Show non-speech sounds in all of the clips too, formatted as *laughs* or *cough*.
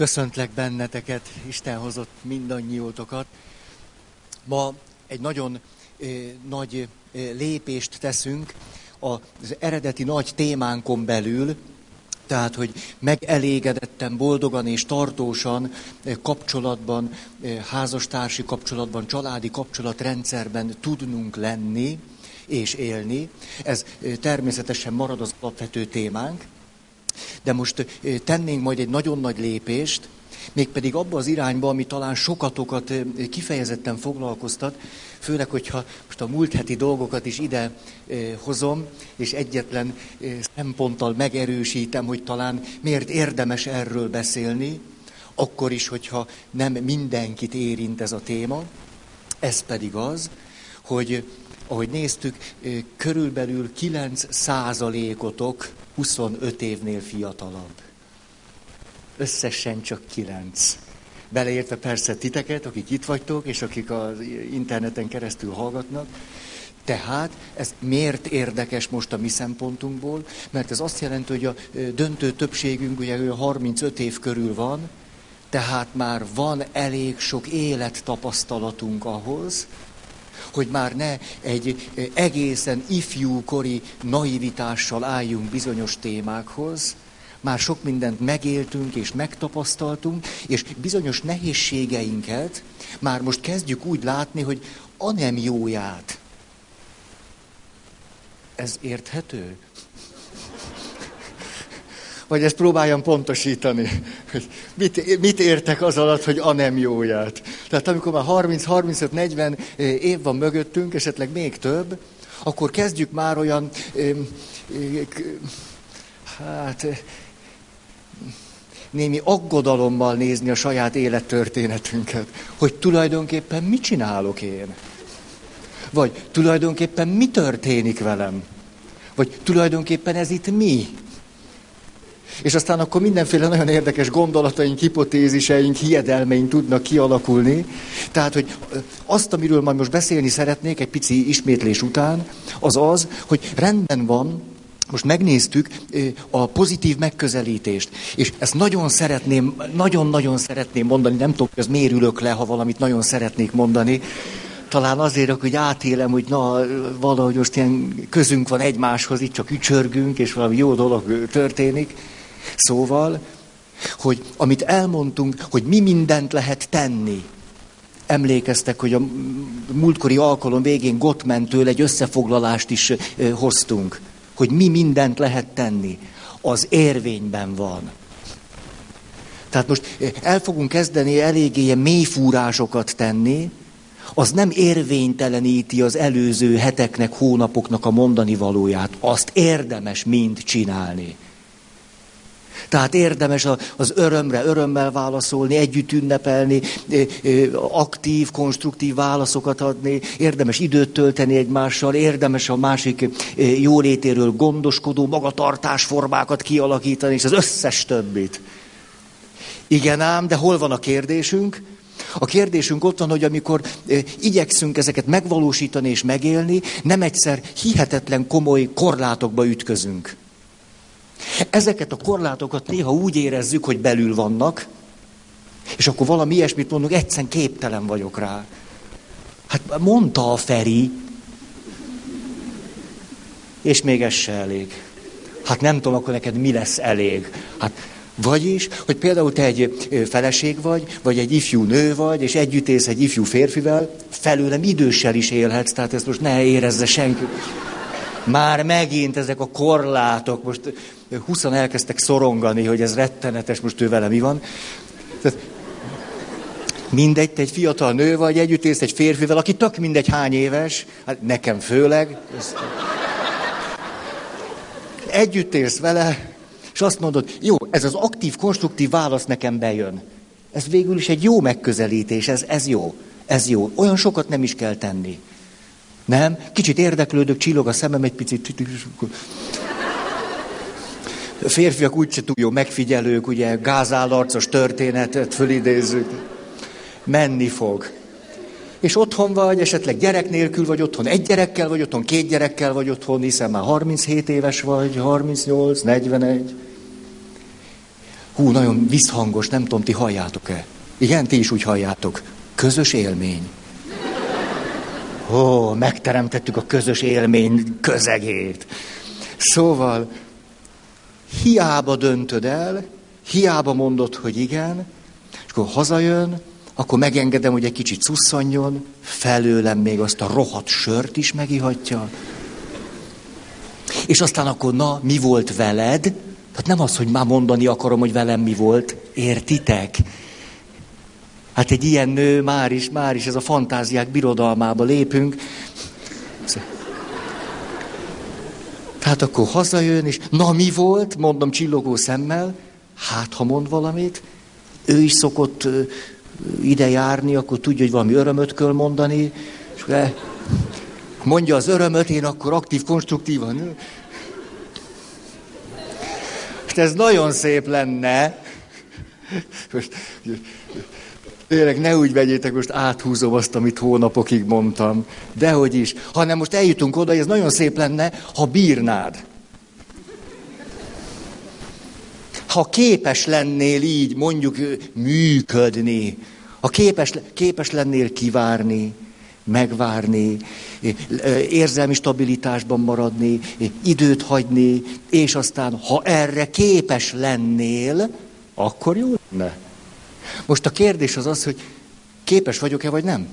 Köszöntlek benneteket, Isten hozott mindannyiótokat. Ma egy nagyon eh, nagy eh, lépést teszünk az eredeti nagy témánkon belül, tehát, hogy megelégedetten, boldogan és tartósan eh, kapcsolatban, eh, házastársi kapcsolatban, családi kapcsolatrendszerben tudnunk lenni és élni. Ez eh, természetesen marad az alapvető témánk. De most tennénk majd egy nagyon nagy lépést, mégpedig abba az irányba, ami talán sokatokat kifejezetten foglalkoztat, főleg, hogyha most a múlt heti dolgokat is ide hozom, és egyetlen szemponttal megerősítem, hogy talán miért érdemes erről beszélni, akkor is, hogyha nem mindenkit érint ez a téma. Ez pedig az, hogy ahogy néztük, körülbelül 9 százalékotok 25 évnél fiatalabb. Összesen csak 9. Beleértve persze titeket, akik itt vagytok, és akik az interneten keresztül hallgatnak. Tehát ez miért érdekes most a mi szempontunkból? Mert ez azt jelenti, hogy a döntő többségünk ugye 35 év körül van, tehát már van elég sok élettapasztalatunk ahhoz, hogy már ne egy egészen ifjúkori naivitással álljunk bizonyos témákhoz, már sok mindent megéltünk és megtapasztaltunk, és bizonyos nehézségeinket már most kezdjük úgy látni, hogy a nem jóját. Ez érthető? Vagy ezt próbáljam pontosítani, *laughs* hogy mit, mit értek az alatt, hogy a nem jóját. Tehát amikor már 30-35-40 év van mögöttünk, esetleg még több, akkor kezdjük már olyan, hát némi aggodalommal nézni a saját élettörténetünket, hogy tulajdonképpen mit csinálok én? Vagy tulajdonképpen mi történik velem? Vagy tulajdonképpen ez itt mi? És aztán akkor mindenféle nagyon érdekes gondolataink, hipotéziseink, hiedelmeink tudnak kialakulni. Tehát, hogy azt, amiről majd most beszélni szeretnék egy pici ismétlés után, az az, hogy rendben van, most megnéztük a pozitív megközelítést, és ezt nagyon szeretném, nagyon-nagyon szeretném mondani, nem tudom, hogy az mérülök le, ha valamit nagyon szeretnék mondani, talán azért, hogy átélem, hogy na, valahogy most ilyen közünk van egymáshoz, itt csak ücsörgünk, és valami jó dolog történik. Szóval, hogy amit elmondtunk, hogy mi mindent lehet tenni, emlékeztek, hogy a múltkori alkalom végén Gottmentől egy összefoglalást is hoztunk hogy mi mindent lehet tenni, az érvényben van. Tehát most el fogunk kezdeni eléggé mélyfúrásokat tenni, az nem érvényteleníti az előző heteknek, hónapoknak a mondani valóját. Azt érdemes mind csinálni. Tehát érdemes az örömre örömmel válaszolni, együtt ünnepelni, aktív, konstruktív válaszokat adni, érdemes időt tölteni egymással, érdemes a másik jólétéről gondoskodó magatartásformákat kialakítani, és az összes többit. Igen ám, de hol van a kérdésünk? A kérdésünk ott van, hogy amikor igyekszünk ezeket megvalósítani és megélni, nem egyszer hihetetlen komoly korlátokba ütközünk. Ezeket a korlátokat néha úgy érezzük, hogy belül vannak, és akkor valami ilyesmit mondunk, egyszerűen képtelen vagyok rá. Hát mondta a Feri, és még ez se elég. Hát nem tudom, akkor neked mi lesz elég. Hát vagyis, hogy például te egy feleség vagy, vagy egy ifjú nő vagy, és együtt élsz egy ifjú férfivel, felőlem időssel is élhetsz, tehát ezt most ne érezze senki. Már megint ezek a korlátok, most huszan elkezdtek szorongani, hogy ez rettenetes, most ő vele mi van. Tehát mindegy, te egy fiatal nő vagy, együtt élsz egy férfivel, aki tök mindegy hány éves, hát nekem főleg. Ezt... Együtt élsz vele, és azt mondod, jó, ez az aktív, konstruktív válasz nekem bejön. Ez végül is egy jó megközelítés, ez, ez jó, ez jó. Olyan sokat nem is kell tenni. Nem? Kicsit érdeklődök, csillog a szemem egy picit. Férfiak úgyse túl jó megfigyelők, ugye gázállarcos történetet fölidézzük. Menni fog. És otthon vagy, esetleg gyerek nélkül vagy otthon, egy gyerekkel vagy otthon, két gyerekkel vagy otthon, hiszen már 37 éves vagy, 38, 41. Hú, nagyon visszhangos, nem tudom, ti halljátok-e? Igen, ti is úgy halljátok. Közös élmény. Ó, megteremtettük a közös élmény közegét. Szóval, hiába döntöd el, hiába mondod, hogy igen, és akkor hazajön, akkor megengedem, hogy egy kicsit szusszanjon, felőlem még azt a rohadt sört is megihatja. És aztán akkor, na, mi volt veled? Tehát nem az, hogy már mondani akarom, hogy velem mi volt. Értitek? Hát egy ilyen nő már is, már is ez a fantáziák birodalmába lépünk. Tehát akkor hazajön, és na mi volt, mondom csillogó szemmel, hát ha mond valamit, ő is szokott ide járni, akkor tudja, hogy valami örömöt kell mondani, és mondja az örömöt, én akkor aktív, konstruktívan. Ez nagyon szép lenne. Most, tényleg ne úgy vegyétek, most áthúzom azt, amit hónapokig mondtam. Dehogy is. Hanem most eljutunk oda, hogy ez nagyon szép lenne, ha bírnád. Ha képes lennél így mondjuk működni, ha képes, képes lennél kivárni, megvárni, érzelmi stabilitásban maradni, időt hagyni, és aztán, ha erre képes lennél, akkor jó lenne. Most a kérdés az az, hogy képes vagyok-e, vagy nem?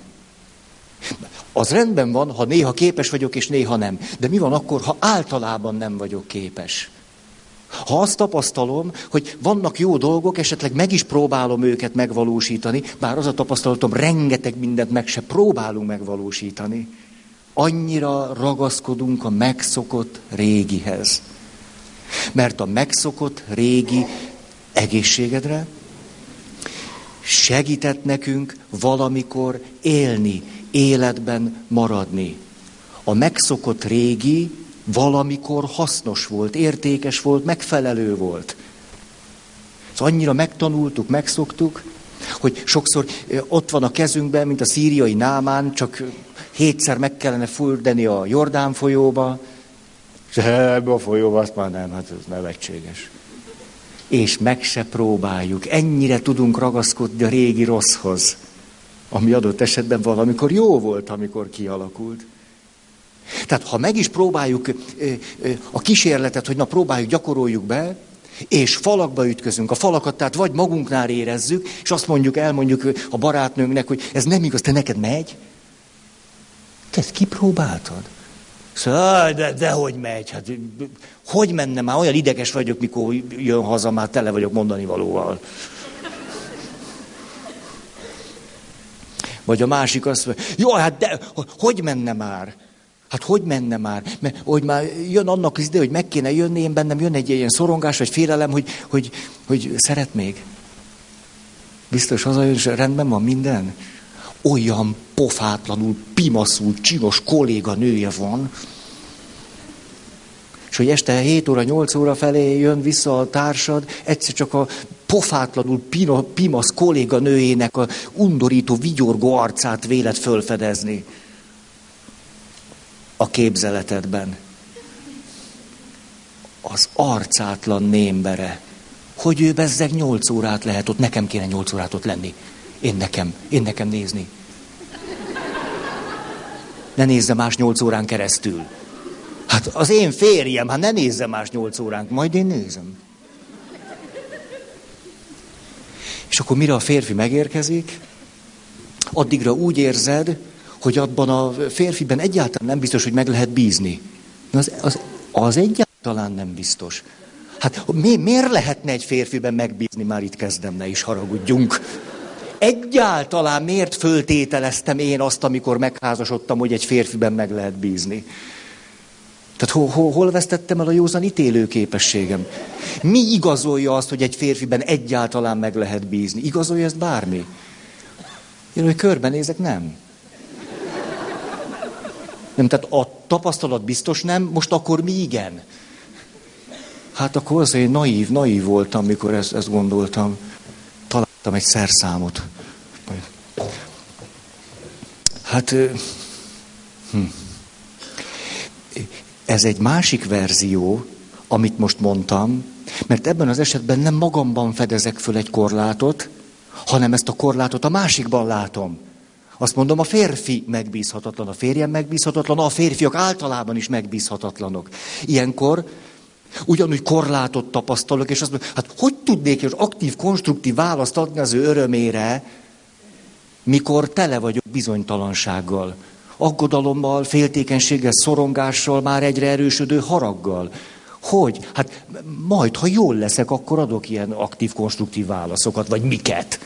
Az rendben van, ha néha képes vagyok, és néha nem. De mi van akkor, ha általában nem vagyok képes? Ha azt tapasztalom, hogy vannak jó dolgok, esetleg meg is próbálom őket megvalósítani, bár az a tapasztalatom, rengeteg mindent meg se próbálunk megvalósítani, annyira ragaszkodunk a megszokott régihez. Mert a megszokott régi egészségedre segített nekünk valamikor élni, életben maradni. A megszokott régi valamikor hasznos volt, értékes volt, megfelelő volt. Szóval annyira megtanultuk, megszoktuk, hogy sokszor ott van a kezünkben, mint a szíriai námán, csak hétszer meg kellene fürdeni a Jordán folyóba, és ebbe a folyóba azt már nem, hát ez nevetséges. És meg se próbáljuk. Ennyire tudunk ragaszkodni a régi rosszhoz, ami adott esetben valamikor jó volt, amikor kialakult. Tehát ha meg is próbáljuk a kísérletet, hogy na próbáljuk, gyakoroljuk be, és falakba ütközünk, a falakat tehát vagy magunknál érezzük, és azt mondjuk, elmondjuk a barátnőnknek, hogy ez nem igaz, te neked megy? Te ezt kipróbáltad? Szóval, de, de hogy megy? Hát, hogy menne már? Olyan ideges vagyok, mikor jön haza, már tele vagyok mondani valóval. Vagy a másik azt mondja, jó, hát de hogy menne már? Hát hogy menne már? Mert hogy már jön annak az ide, hogy meg kéne jönni, én bennem jön egy ilyen szorongás, vagy félelem, hogy, hogy, hogy szeret még. Biztos hazajön, és rendben van minden? Olyan pofátlanul, pimaszul, csinos kolléga nője van, és hogy este 7 óra, 8 óra felé jön vissza a társad, egyszer csak a pofátlanul pino, pimasz kolléga nőjének a undorító, vigyorgó arcát véled fölfedezni a képzeletedben. Az arcátlan némbere. Hogy ő bezzeg nyolc órát lehet ott, nekem kéne nyolc órát ott lenni. Én nekem, én nekem nézni. Ne nézze más nyolc órán keresztül. Hát az én férjem, hát ne nézze más nyolc órán, majd én nézem. És akkor mire a férfi megérkezik, addigra úgy érzed, hogy abban a férfiben egyáltalán nem biztos, hogy meg lehet bízni. Az, az, az egyáltalán nem biztos. Hát mi, miért lehetne egy férfiben megbízni? Már itt kezdem, ne is haragudjunk. Egyáltalán miért föltételeztem én azt, amikor megházasodtam, hogy egy férfiben meg lehet bízni? Tehát hol, hol, hol vesztettem el a józan ítélő képességem? Mi igazolja azt, hogy egy férfiben egyáltalán meg lehet bízni? Igazolja ezt bármi? Én, hogy körbenézek, nem. Nem, tehát a tapasztalat biztos nem, most akkor mi igen? Hát akkor azért naív, naív voltam, mikor ezt, ezt gondoltam. Találtam egy szerszámot. Hát, hm. ez egy másik verzió, amit most mondtam, Mert ebben az esetben nem magamban fedezek föl egy korlátot, hanem ezt a korlátot a másikban látom. Azt mondom, a férfi megbízhatatlan, a férjem megbízhatatlan, a férfiak általában is megbízhatatlanok. Ilyenkor ugyanúgy korlátot tapasztalok, és azt mondom, hát hogy tudnék az aktív, konstruktív választ adni az ő örömére, mikor tele vagyok bizonytalansággal, aggodalommal, féltékenységgel, szorongással, már egyre erősödő haraggal. Hogy? Hát majd, ha jól leszek, akkor adok ilyen aktív, konstruktív válaszokat, vagy miket.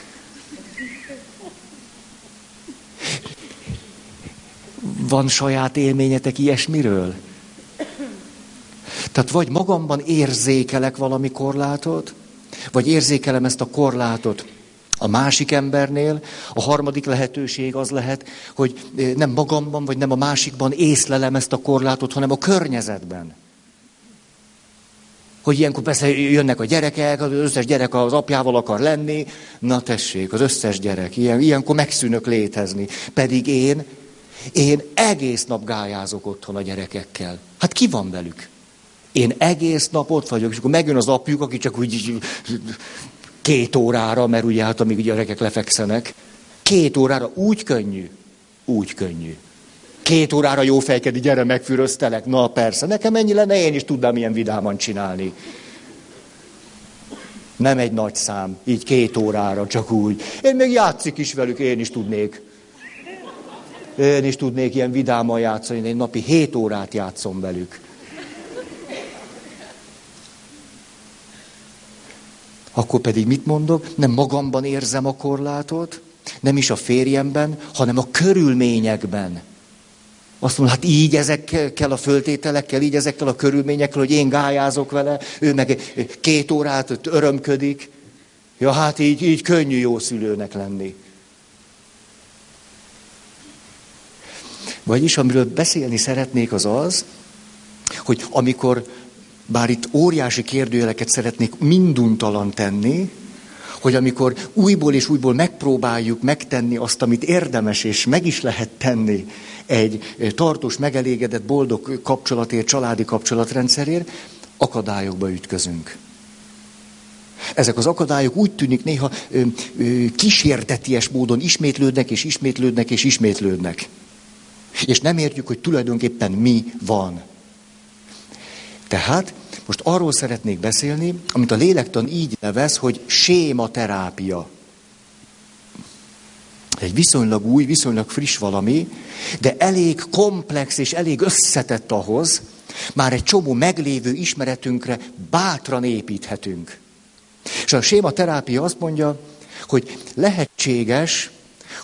Van saját élményetek ilyesmiről? Tehát vagy magamban érzékelek valami korlátot, vagy érzékelem ezt a korlátot a másik embernél. A harmadik lehetőség az lehet, hogy eh, nem magamban, vagy nem a másikban észlelem ezt a korlátot, hanem a környezetben. Hogy ilyenkor persze jönnek a gyerekek, az összes gyerek az apjával akar lenni, na tessék, az összes gyerek, ilyen, ilyenkor megszűnök létezni. Pedig én, én egész nap gályázok otthon a gyerekekkel. Hát ki van velük? Én egész nap ott vagyok, és akkor megjön az apjuk, aki csak úgy két órára, mert ugye hát amíg a gyerekek lefekszenek, két órára úgy könnyű, úgy könnyű. Két órára jó fejkedi, gyere, megfüröztelek. Na persze, nekem ennyi lenne, én is tudnám ilyen vidáman csinálni. Nem egy nagy szám, így két órára, csak úgy. Én még játszik is velük, én is tudnék. Én is tudnék ilyen vidáman játszani, én napi hét órát játszom velük. Akkor pedig mit mondok? Nem magamban érzem a korlátot, nem is a férjemben, hanem a körülményekben. Azt mondom, hát így ezekkel a föltételekkel, így ezekkel a körülményekkel, hogy én gályázok vele, ő meg két órát örömködik. Ja, hát így, így könnyű jó szülőnek lenni. Vagyis amiről beszélni szeretnék az az, hogy amikor bár itt óriási kérdőjeleket szeretnék minduntalan tenni, hogy amikor újból és újból megpróbáljuk megtenni azt, amit érdemes és meg is lehet tenni egy tartós, megelégedett, boldog kapcsolatért, családi kapcsolatrendszerért, akadályokba ütközünk. Ezek az akadályok úgy tűnik néha ö, ö, kísérteties módon ismétlődnek és ismétlődnek és ismétlődnek. És nem értjük, hogy tulajdonképpen mi van. Tehát most arról szeretnék beszélni, amit a lélektan így nevez, hogy sématerápia. Egy viszonylag új, viszonylag friss valami, de elég komplex és elég összetett ahhoz, már egy csomó meglévő ismeretünkre bátran építhetünk. És a sématerápia azt mondja, hogy lehetséges,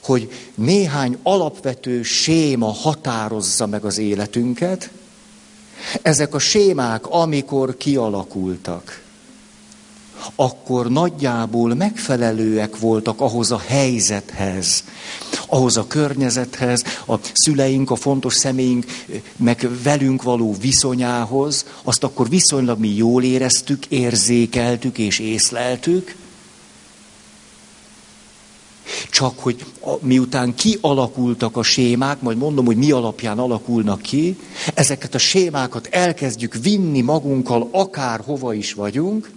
hogy néhány alapvető séma határozza meg az életünket, ezek a sémák, amikor kialakultak, akkor nagyjából megfelelőek voltak ahhoz a helyzethez, ahhoz a környezethez, a szüleink, a fontos személyünk, meg velünk való viszonyához, azt akkor viszonylag mi jól éreztük, érzékeltük és észleltük, csak hogy a, miután kialakultak a sémák, majd mondom, hogy mi alapján alakulnak ki, ezeket a sémákat elkezdjük vinni magunkkal, akár hova is vagyunk,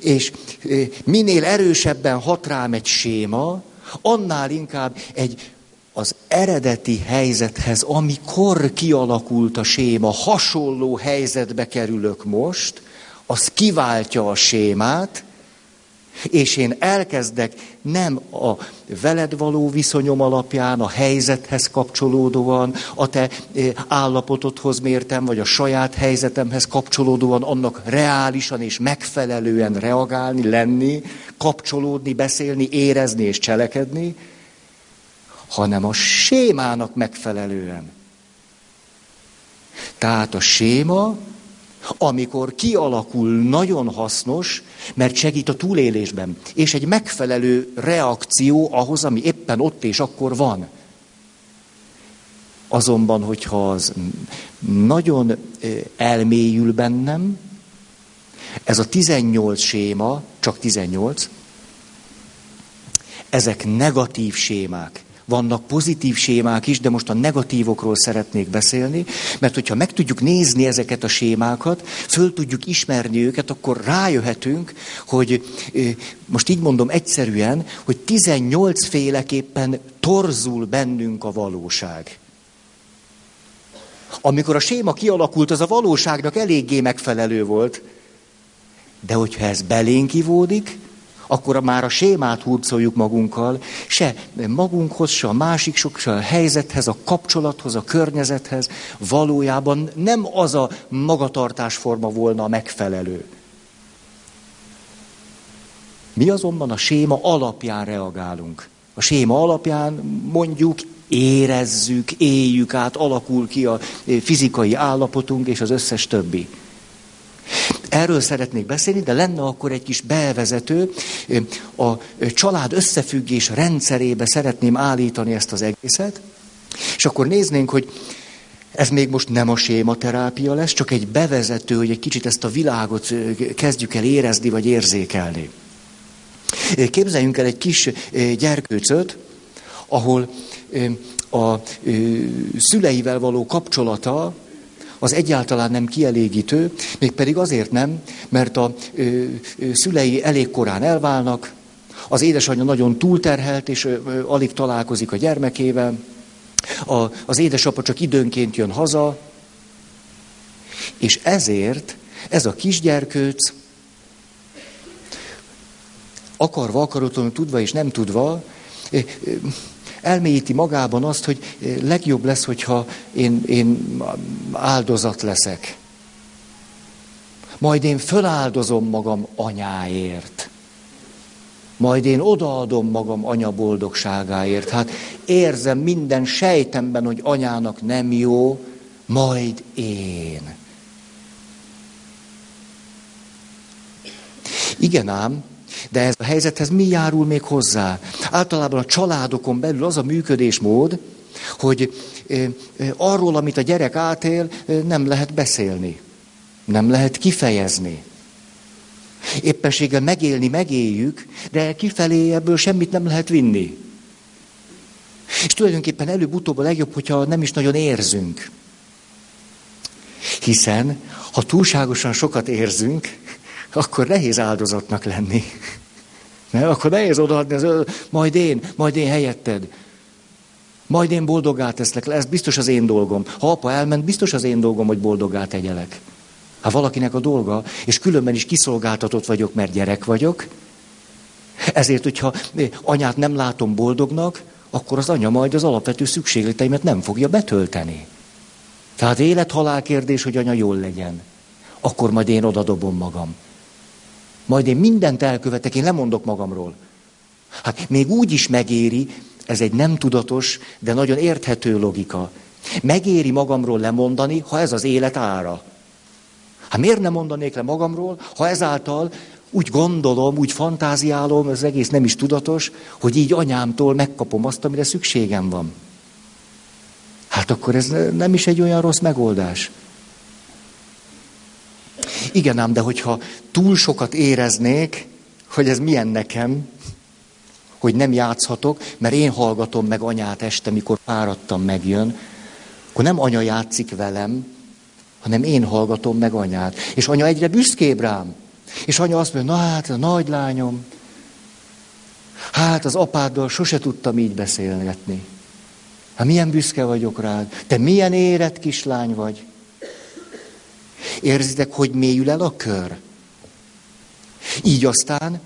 és e, minél erősebben hat rám egy séma, annál inkább egy az eredeti helyzethez, amikor kialakult a séma, hasonló helyzetbe kerülök most, az kiváltja a sémát, és én elkezdek nem a veled való viszonyom alapján, a helyzethez kapcsolódóan, a te eh, állapotodhoz mértem, vagy a saját helyzetemhez kapcsolódóan annak reálisan és megfelelően reagálni, lenni, kapcsolódni, beszélni, érezni és cselekedni, hanem a sémának megfelelően. Tehát a séma amikor kialakul, nagyon hasznos, mert segít a túlélésben, és egy megfelelő reakció ahhoz, ami éppen ott és akkor van. Azonban, hogyha az nagyon elmélyül bennem, ez a 18 séma, csak 18, ezek negatív sémák, vannak pozitív sémák is, de most a negatívokról szeretnék beszélni, mert hogyha meg tudjuk nézni ezeket a sémákat, föl tudjuk ismerni őket, akkor rájöhetünk, hogy most így mondom egyszerűen, hogy 18 féleképpen torzul bennünk a valóság. Amikor a séma kialakult, az a valóságnak eléggé megfelelő volt. De hogyha ez belénk akkor már a sémát hurcoljuk magunkkal, se magunkhoz, se a másik sok, se a helyzethez, a kapcsolathoz, a környezethez, valójában nem az a magatartásforma volna a megfelelő. Mi azonban a séma alapján reagálunk. A séma alapján mondjuk érezzük, éljük át, alakul ki a fizikai állapotunk és az összes többi. Erről szeretnék beszélni, de lenne akkor egy kis bevezető. A család összefüggés rendszerébe szeretném állítani ezt az egészet, és akkor néznénk, hogy ez még most nem a sématerápia lesz, csak egy bevezető, hogy egy kicsit ezt a világot kezdjük el érezni vagy érzékelni. Képzeljünk el egy kis gyerkőcöt, ahol a szüleivel való kapcsolata az egyáltalán nem kielégítő, mégpedig azért nem, mert a ö, ö, szülei elég korán elválnak, az édesanyja nagyon túlterhelt, és ö, ö, alig találkozik a gyermekével, a, az édesapa csak időnként jön haza, és ezért ez a kisgyerkőc akarva, akaratlanul tudva és nem tudva, elmélyíti magában azt, hogy legjobb lesz, hogyha én, én áldozat leszek. Majd én föláldozom magam anyáért. Majd én odaadom magam anya boldogságáért. Hát érzem minden sejtemben, hogy anyának nem jó, majd én. Igen ám, de ez a helyzethez mi járul még hozzá? Általában a családokon belül az a működésmód, hogy arról, amit a gyerek átél, nem lehet beszélni. Nem lehet kifejezni. Éppenséggel megélni, megéljük, de kifelé ebből semmit nem lehet vinni. És tulajdonképpen előbb-utóbb a legjobb, hogyha nem is nagyon érzünk. Hiszen, ha túlságosan sokat érzünk, akkor nehéz áldozatnak lenni. Ne? Akkor nehéz odaadni, az, majd én, majd én helyetted. Majd én boldogá teszlek le, ez biztos az én dolgom. Ha apa elment, biztos az én dolgom, hogy boldogá tegyelek. Hát valakinek a dolga, és különben is kiszolgáltatott vagyok, mert gyerek vagyok. Ezért, hogyha anyát nem látom boldognak, akkor az anya majd az alapvető szükségleteimet nem fogja betölteni. Tehát élet-halál kérdés, hogy anya jól legyen. Akkor majd én odadobom magam. Majd én mindent elkövetek, én lemondok magamról. Hát még úgy is megéri, ez egy nem tudatos, de nagyon érthető logika. Megéri magamról lemondani, ha ez az élet ára. Hát miért nem mondanék le magamról, ha ezáltal úgy gondolom, úgy fantáziálom, ez egész nem is tudatos, hogy így anyámtól megkapom azt, amire szükségem van. Hát akkor ez nem is egy olyan rossz megoldás. Igen ám, de hogyha túl sokat éreznék, hogy ez milyen nekem, hogy nem játszhatok, mert én hallgatom meg anyát este, mikor fáradtam megjön, akkor nem anya játszik velem, hanem én hallgatom meg anyát. És anya egyre büszkébb rám. És anya azt mondja, na hát a nagy lányom, hát az apáddal sose tudtam így beszélgetni. Hát milyen büszke vagyok rád. Te milyen érett kislány vagy. Érzitek, hogy mélyül el a kör? Így aztán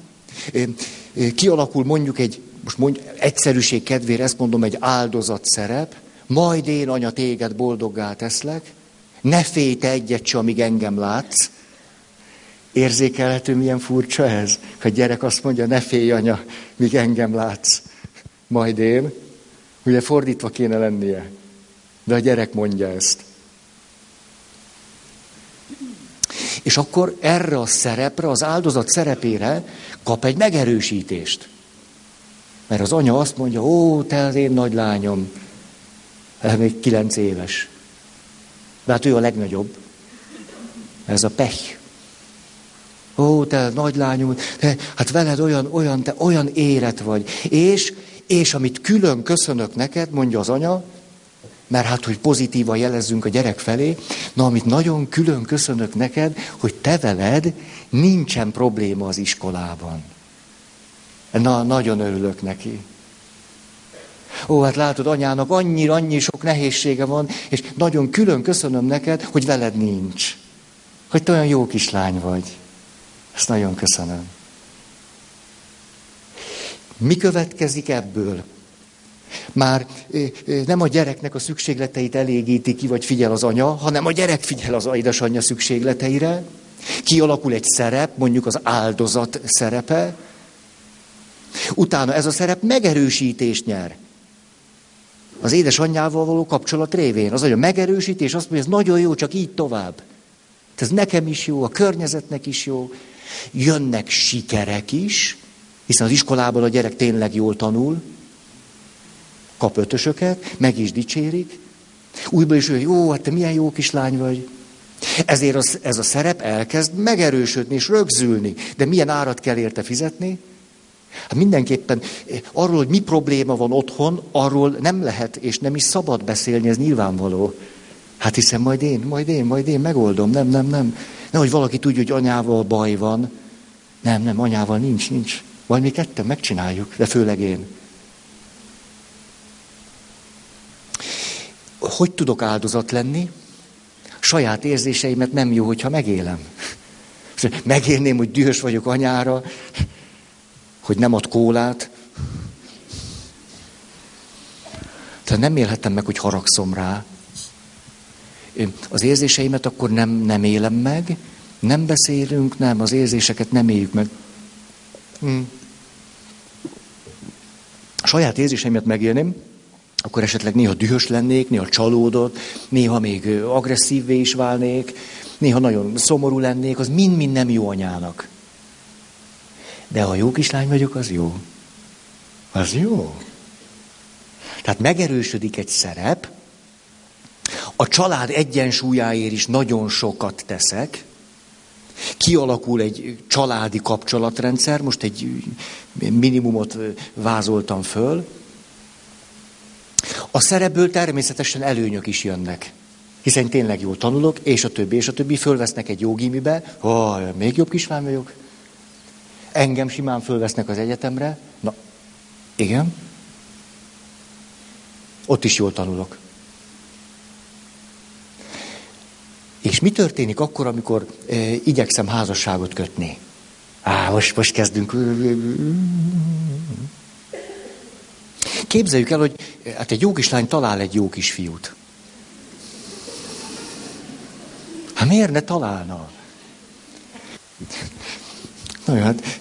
kialakul mondjuk egy, most mondj, egyszerűség kedvére ezt mondom, egy áldozat szerep, majd én, anya, téged boldoggá teszlek, ne félj te egyet se, amíg engem látsz. Érzékelhető, milyen furcsa ez, hogy gyerek azt mondja, ne félj, anya, míg engem látsz. Majd én. Ugye fordítva kéne lennie. De a gyerek mondja ezt. És akkor erre a szerepre, az áldozat szerepére kap egy megerősítést. Mert az anya azt mondja, ó, te az én nagy lányom, ez még kilenc éves. De hát ő a legnagyobb. Ez a pech. Ó, te nagy lányom, te, hát veled olyan, olyan, te olyan éret vagy. És És amit külön köszönök neked, mondja az anya, mert hát, hogy pozitívan jelezzünk a gyerek felé, na, amit nagyon külön köszönök neked, hogy te veled nincsen probléma az iskolában. Na, nagyon örülök neki. Ó, hát látod, anyának annyira, annyi sok nehézsége van, és nagyon külön köszönöm neked, hogy veled nincs. Hogy te olyan jó kislány vagy. Ezt nagyon köszönöm. Mi következik ebből? Már nem a gyereknek a szükségleteit elégíti ki, vagy figyel az anya, hanem a gyerek figyel az édesanyja szükségleteire. Kialakul egy szerep, mondjuk az áldozat szerepe. Utána ez a szerep megerősítést nyer. Az édesanyjával való kapcsolat révén. Az anya megerősítés, és azt mondja, ez nagyon jó, csak így tovább. Ez nekem is jó, a környezetnek is jó. Jönnek sikerek is, hiszen az iskolában a gyerek tényleg jól tanul, kap ötösöket, meg is dicsérik. Újból is, hogy jó, hát te milyen jó kislány vagy. Ezért az, ez a szerep elkezd megerősödni és rögzülni. De milyen árat kell érte fizetni? Hát mindenképpen eh, arról, hogy mi probléma van otthon, arról nem lehet és nem is szabad beszélni, ez nyilvánvaló. Hát hiszen majd én, majd én, majd én megoldom. Nem, nem, nem. Nehogy valaki tudja, hogy anyával baj van. Nem, nem, anyával nincs, nincs. Majd mi ketten megcsináljuk, de főleg én. Hogy tudok áldozat lenni? Saját érzéseimet nem jó, hogyha megélem. Megélném, hogy dühös vagyok anyára, hogy nem ad kólát. Tehát nem élhetem meg, hogy haragszom rá. Az érzéseimet akkor nem, nem élem meg, nem beszélünk, nem, az érzéseket nem éljük meg. Hmm. A saját érzéseimet megélném, akkor esetleg néha dühös lennék, néha csalódott, néha még agresszívvé is válnék, néha nagyon szomorú lennék, az mind-mind nem jó anyának. De ha jó kislány vagyok, az jó. Az jó. Tehát megerősödik egy szerep, a család egyensúlyáért is nagyon sokat teszek, kialakul egy családi kapcsolatrendszer, most egy minimumot vázoltam föl, a szerepből természetesen előnyök is jönnek. Hiszen tényleg jól tanulok, és a többi, és a többi fölvesznek egy jó gimibe, oh, még jobb kislány vagyok. Engem simán fölvesznek az egyetemre. Na, igen. Ott is jól tanulok. És mi történik akkor, amikor e, igyekszem házasságot kötni? Á, most, most kezdünk. Képzeljük el, hogy hát egy jó kislány talál egy jó kisfiút. Hát miért ne találna? Na hát,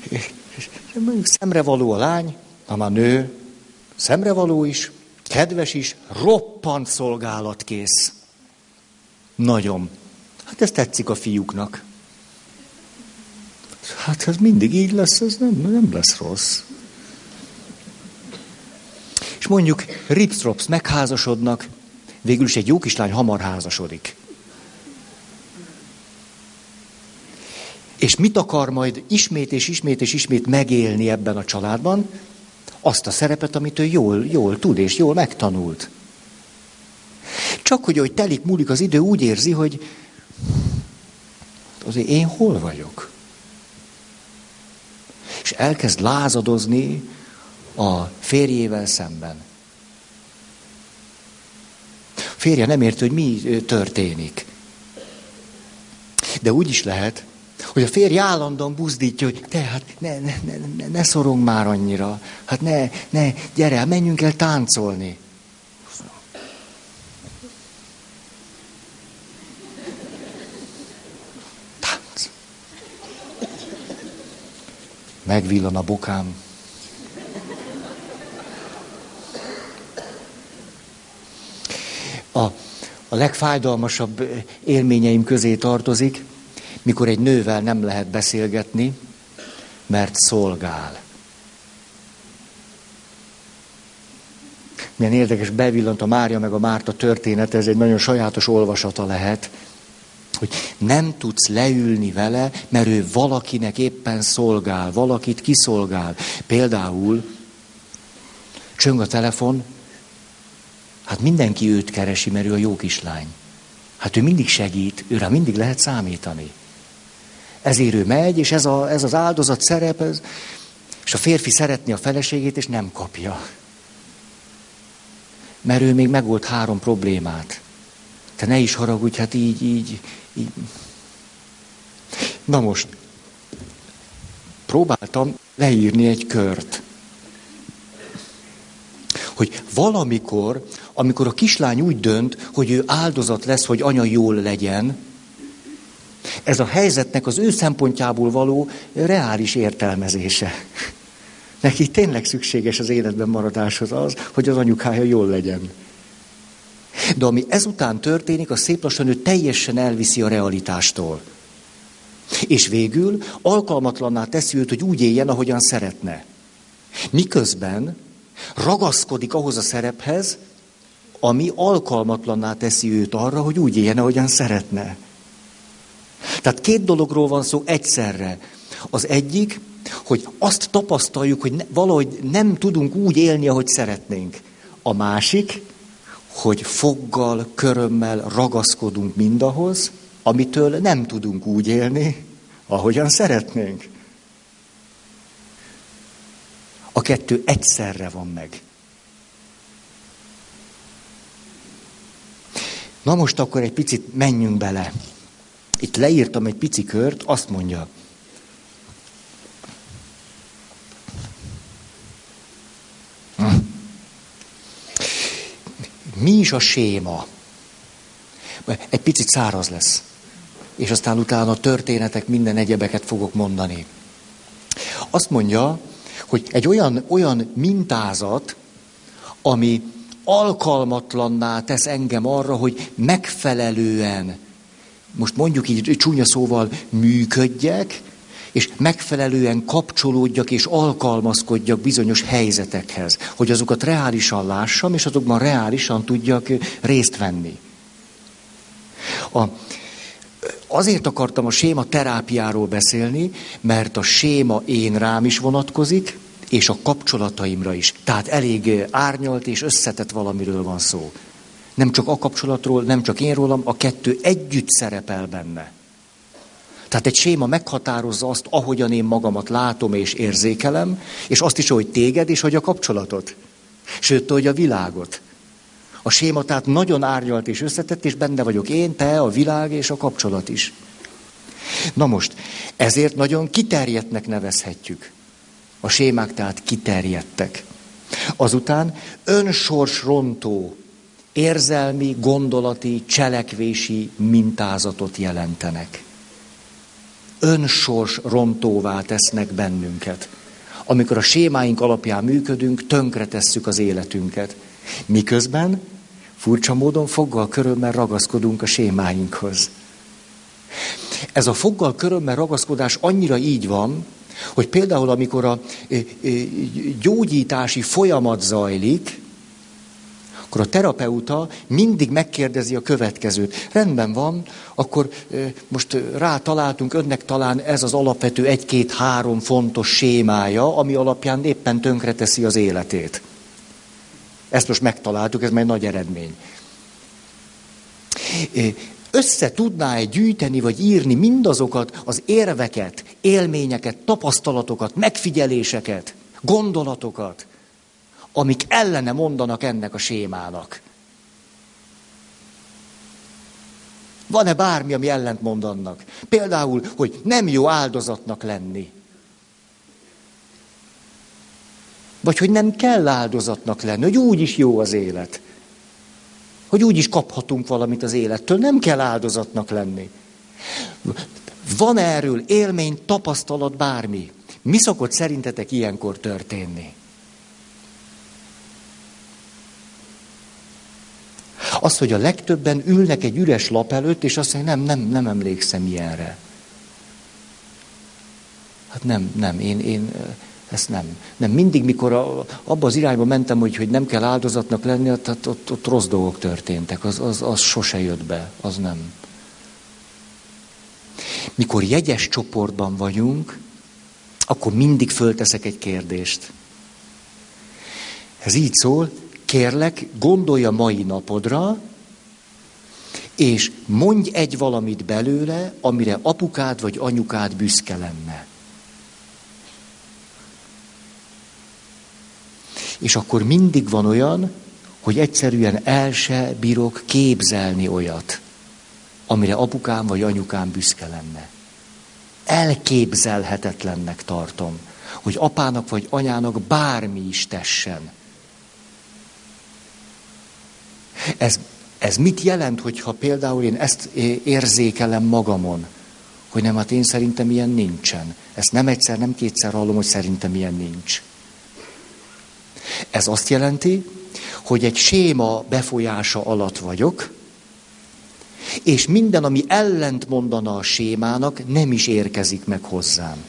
mondjuk szemrevaló a lány, a nő, szemrevaló is, kedves is, roppant szolgálatkész. Nagyon. Hát ez tetszik a fiúknak. Hát ez mindig így lesz, ez nem, nem lesz rossz. És mondjuk ripstrops megházasodnak, végül is egy jó kislány hamar házasodik. És mit akar majd ismét és ismét és ismét megélni ebben a családban? Azt a szerepet, amit ő jól, jól tud és jól megtanult. Csak hogy, hogy telik, múlik az idő, úgy érzi, hogy azért én hol vagyok? És elkezd lázadozni a férjével szemben. A férje nem érti, hogy mi történik. De úgy is lehet, hogy a férj állandóan buzdítja, hogy te, hát ne, ne, ne, ne, szorong már annyira. Hát ne, ne, gyere, menjünk el táncolni. Tánc. Megvillan a bokám. A, a legfájdalmasabb élményeim közé tartozik, mikor egy nővel nem lehet beszélgetni, mert szolgál. Milyen érdekes, bevillant a Mária meg a Márta történet, ez egy nagyon sajátos olvasata lehet, hogy nem tudsz leülni vele, mert ő valakinek éppen szolgál, valakit kiszolgál. Például Csöng a telefon, hát mindenki őt keresi, mert ő a jó kislány. Hát ő mindig segít, őre mindig lehet számítani. Ezért ő megy, és ez, a, ez az áldozat szerep, ez, és a férfi szeretni a feleségét, és nem kapja. Mert ő még megold három problémát. Te ne is haragudj, hát így, így, így. Na most, próbáltam leírni egy kört. Hogy valamikor, amikor a kislány úgy dönt, hogy ő áldozat lesz, hogy anya jól legyen, ez a helyzetnek az ő szempontjából való reális értelmezése. Neki tényleg szükséges az életben maradáshoz az, hogy az anyukája jól legyen. De ami ezután történik, az szép lassan ő teljesen elviszi a realitástól. És végül alkalmatlanná teszi őt, hogy úgy éljen, ahogyan szeretne. Miközben ragaszkodik ahhoz a szerephez, ami alkalmatlanná teszi őt arra, hogy úgy éljen, ahogyan szeretne. Tehát két dologról van szó egyszerre. Az egyik, hogy azt tapasztaljuk, hogy ne, valahogy nem tudunk úgy élni, ahogy szeretnénk. A másik, hogy foggal, körömmel ragaszkodunk mindahhoz, amitől nem tudunk úgy élni, ahogyan szeretnénk. A kettő egyszerre van meg. Na most akkor egy picit menjünk bele. Itt leírtam egy pici kört, azt mondja, Mi is a séma? Egy picit száraz lesz. És aztán utána a történetek minden egyebeket fogok mondani. Azt mondja, hogy egy olyan, olyan mintázat, ami alkalmatlanná tesz engem arra, hogy megfelelően, most mondjuk így csúnya szóval működjek, és megfelelően kapcsolódjak és alkalmazkodjak bizonyos helyzetekhez, hogy azokat reálisan lássam, és azokban reálisan tudjak részt venni. A, azért akartam a séma terápiáról beszélni, mert a séma én rám is vonatkozik, és a kapcsolataimra is. Tehát elég árnyalt és összetett valamiről van szó. Nem csak a kapcsolatról, nem csak én rólam, a kettő együtt szerepel benne. Tehát egy séma meghatározza azt, ahogyan én magamat látom és érzékelem, és azt is, hogy téged, és hogy a kapcsolatot. Sőt, hogy a világot. A séma tehát nagyon árnyalt és összetett, és benne vagyok én, te, a világ és a kapcsolat is. Na most, ezért nagyon kiterjedtnek nevezhetjük. A sémák tehát kiterjedtek. Azután önsorsrontó, érzelmi, gondolati, cselekvési mintázatot jelentenek önsors rontóvá tesznek bennünket. Amikor a sémáink alapján működünk, tönkretesszük az életünket. Miközben furcsa módon foggal körömmel ragaszkodunk a sémáinkhoz. Ez a foggal körömmel ragaszkodás annyira így van, hogy például amikor a gyógyítási folyamat zajlik, akkor a terapeuta mindig megkérdezi a következőt. Rendben van, akkor most rátaláltunk, önnek talán ez az alapvető egy-két-három fontos sémája, ami alapján éppen tönkreteszi az életét. Ezt most megtaláltuk, ez már egy nagy eredmény. Össze tudná-e gyűjteni vagy írni mindazokat az érveket, élményeket, tapasztalatokat, megfigyeléseket, gondolatokat, amik ellene mondanak ennek a sémának. Van-e bármi, ami ellent mond annak? Például, hogy nem jó áldozatnak lenni. Vagy hogy nem kell áldozatnak lenni, hogy úgy is jó az élet. Hogy úgy is kaphatunk valamit az élettől, nem kell áldozatnak lenni. Van erről élmény, tapasztalat, bármi? Mi szokott szerintetek ilyenkor történni? Az, hogy a legtöbben ülnek egy üres lap előtt, és azt mondják, nem, nem, nem emlékszem ilyenre. Hát nem, nem, én, én ezt nem. Nem, mindig, mikor a, abba az irányba mentem, hogy, hogy nem kell áldozatnak lenni, ott, ott, ott rossz dolgok történtek, az, az, az sose jött be, az nem. Mikor jegyes csoportban vagyunk, akkor mindig fölteszek egy kérdést. Ez így szól, kérlek, gondolja mai napodra, és mondj egy valamit belőle, amire apukád vagy anyukád büszke lenne. És akkor mindig van olyan, hogy egyszerűen el se bírok képzelni olyat, amire apukám vagy anyukám büszke lenne. Elképzelhetetlennek tartom, hogy apának vagy anyának bármi is tessen. Ez, ez mit jelent, hogyha például én ezt érzékelem magamon, hogy nem, hát én szerintem ilyen nincsen. Ezt nem egyszer, nem kétszer hallom, hogy szerintem ilyen nincs. Ez azt jelenti, hogy egy séma befolyása alatt vagyok, és minden, ami ellent mondana a sémának, nem is érkezik meg hozzám.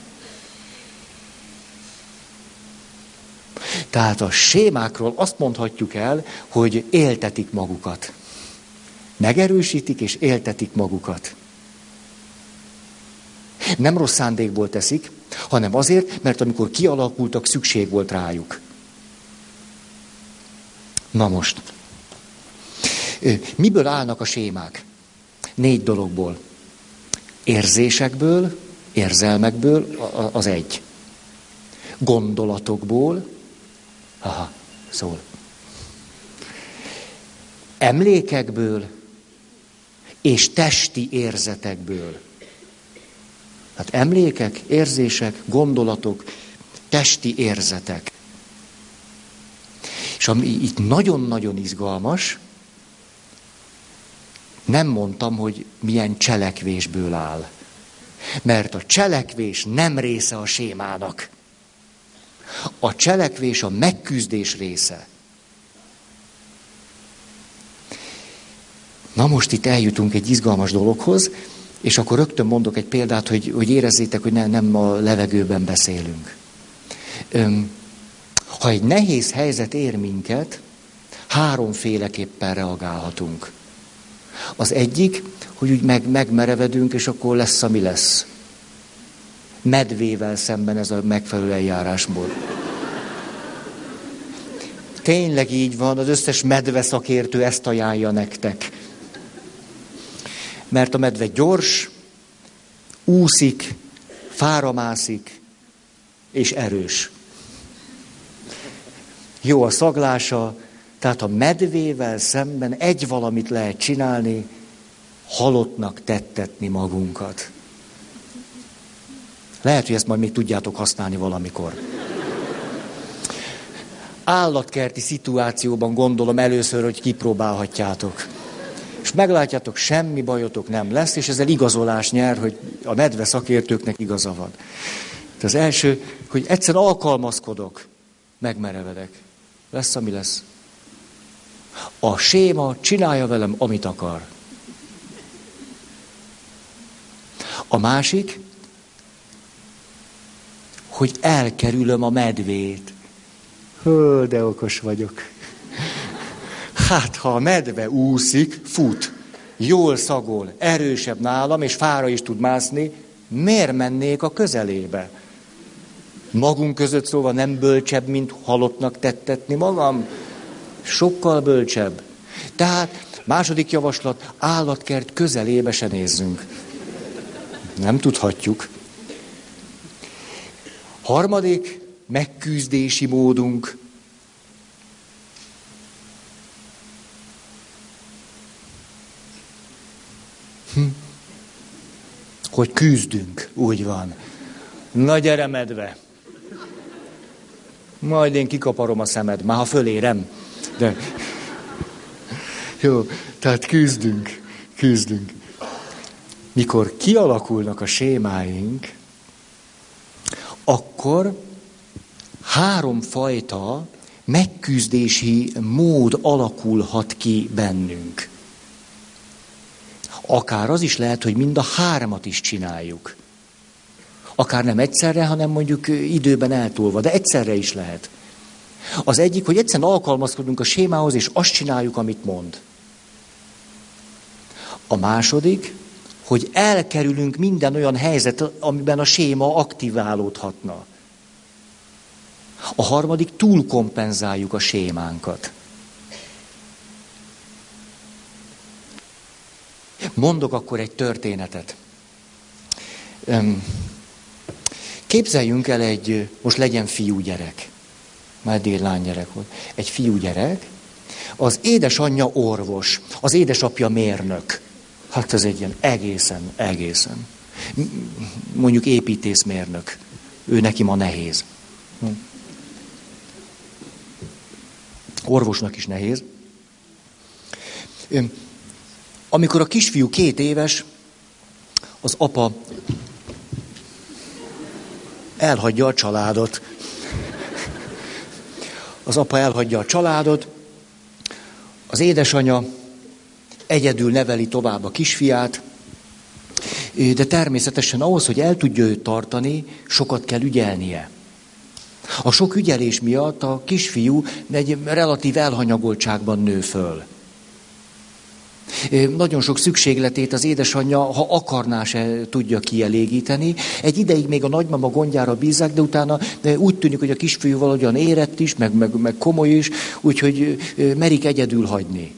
Tehát a sémákról azt mondhatjuk el, hogy éltetik magukat. Megerősítik és éltetik magukat. Nem rossz szándékból teszik, hanem azért, mert amikor kialakultak, szükség volt rájuk. Na most. Miből állnak a sémák? Négy dologból. Érzésekből, érzelmekből az egy. Gondolatokból, aha, szól. Emlékekből és testi érzetekből. Hát emlékek, érzések, gondolatok, testi érzetek. És ami itt nagyon-nagyon izgalmas, nem mondtam, hogy milyen cselekvésből áll. Mert a cselekvés nem része a sémának. A cselekvés a megküzdés része. Na most itt eljutunk egy izgalmas dologhoz, és akkor rögtön mondok egy példát, hogy, hogy érezzétek, hogy ne, nem a levegőben beszélünk. Öm, ha egy nehéz helyzet ér minket, háromféleképpen reagálhatunk. Az egyik, hogy úgy meg, megmerevedünk, és akkor lesz, ami lesz. Medvével szemben ez a megfelelő eljárásmód. Tényleg így van, az összes medve szakértő ezt ajánlja nektek. Mert a medve gyors, úszik, fáramászik, és erős. Jó a szaglása, tehát a medvével szemben egy valamit lehet csinálni, halottnak tettetni magunkat. Lehet, hogy ezt majd még tudjátok használni valamikor. Állatkerti szituációban gondolom először, hogy kipróbálhatjátok. És meglátjátok, semmi bajotok nem lesz, és ezzel igazolás nyer, hogy a medve szakértőknek igaza van. Az első, hogy egyszer alkalmazkodok, megmerevedek. Lesz, ami lesz. A séma csinálja velem, amit akar. A másik, hogy elkerülöm a medvét. Hő, de okos vagyok. Hát, ha a medve úszik, fut, jól szagol, erősebb nálam, és fára is tud mászni, miért mennék a közelébe? Magunk között szóval nem bölcsebb, mint halottnak tettetni magam? Sokkal bölcsebb. Tehát második javaslat, állatkert közelébe se nézzünk. Nem tudhatjuk. Harmadik, megküzdési módunk. Hm. Hogy küzdünk, úgy van. Na gyere, medve! Majd én kikaparom a szemed, már ha fölérem. De... Jó, tehát küzdünk, küzdünk. Mikor kialakulnak a sémáink, akkor három fajta megküzdési mód alakulhat ki bennünk. Akár az is lehet, hogy mind a hármat is csináljuk. Akár nem egyszerre, hanem mondjuk időben eltolva, de egyszerre is lehet. Az egyik, hogy egyszerűen alkalmazkodunk a sémához, és azt csináljuk, amit mond. A második, hogy elkerülünk minden olyan helyzet, amiben a séma aktiválódhatna. A harmadik, túlkompenzáljuk a sémánkat. Mondok akkor egy történetet. Képzeljünk el egy, most legyen fiúgyerek. Már eddig egy lánygyerek volt. Egy fiúgyerek, az édesanyja orvos, az édesapja mérnök. Hát ez egy ilyen egészen, egészen. Mondjuk építészmérnök. Ő neki ma nehéz. Hm. Orvosnak is nehéz. Amikor a kisfiú két éves, az apa elhagyja a családot. Az apa elhagyja a családot, az édesanya egyedül neveli tovább a kisfiát, de természetesen ahhoz, hogy el tudja őt tartani, sokat kell ügyelnie. A sok ügyelés miatt a kisfiú egy relatív elhanyagoltságban nő föl. Nagyon sok szükségletét az édesanyja, ha akarná, se tudja kielégíteni. Egy ideig még a nagymama gondjára bízzák, de utána úgy tűnik, hogy a kisfiú valahogyan érett is, meg, meg, meg komoly is, úgyhogy merik egyedül hagyni.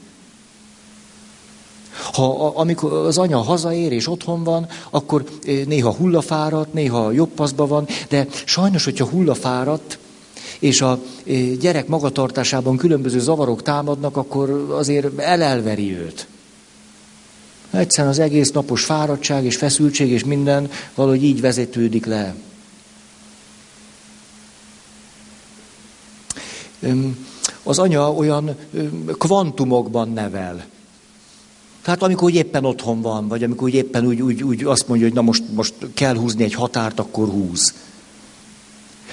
Ha amikor az anya hazaér és otthon van, akkor néha hullafáradt, néha jobb paszba van, de sajnos, hogyha hullafáradt, és a gyerek magatartásában különböző zavarok támadnak, akkor azért elelveri őt. Egyszerűen az egész napos fáradtság és feszültség és minden valahogy így vezetődik le. Az anya olyan kvantumokban nevel. Tehát amikor éppen otthon van, vagy amikor éppen úgy, úgy, úgy azt mondja, hogy na most, most kell húzni egy határt, akkor húz.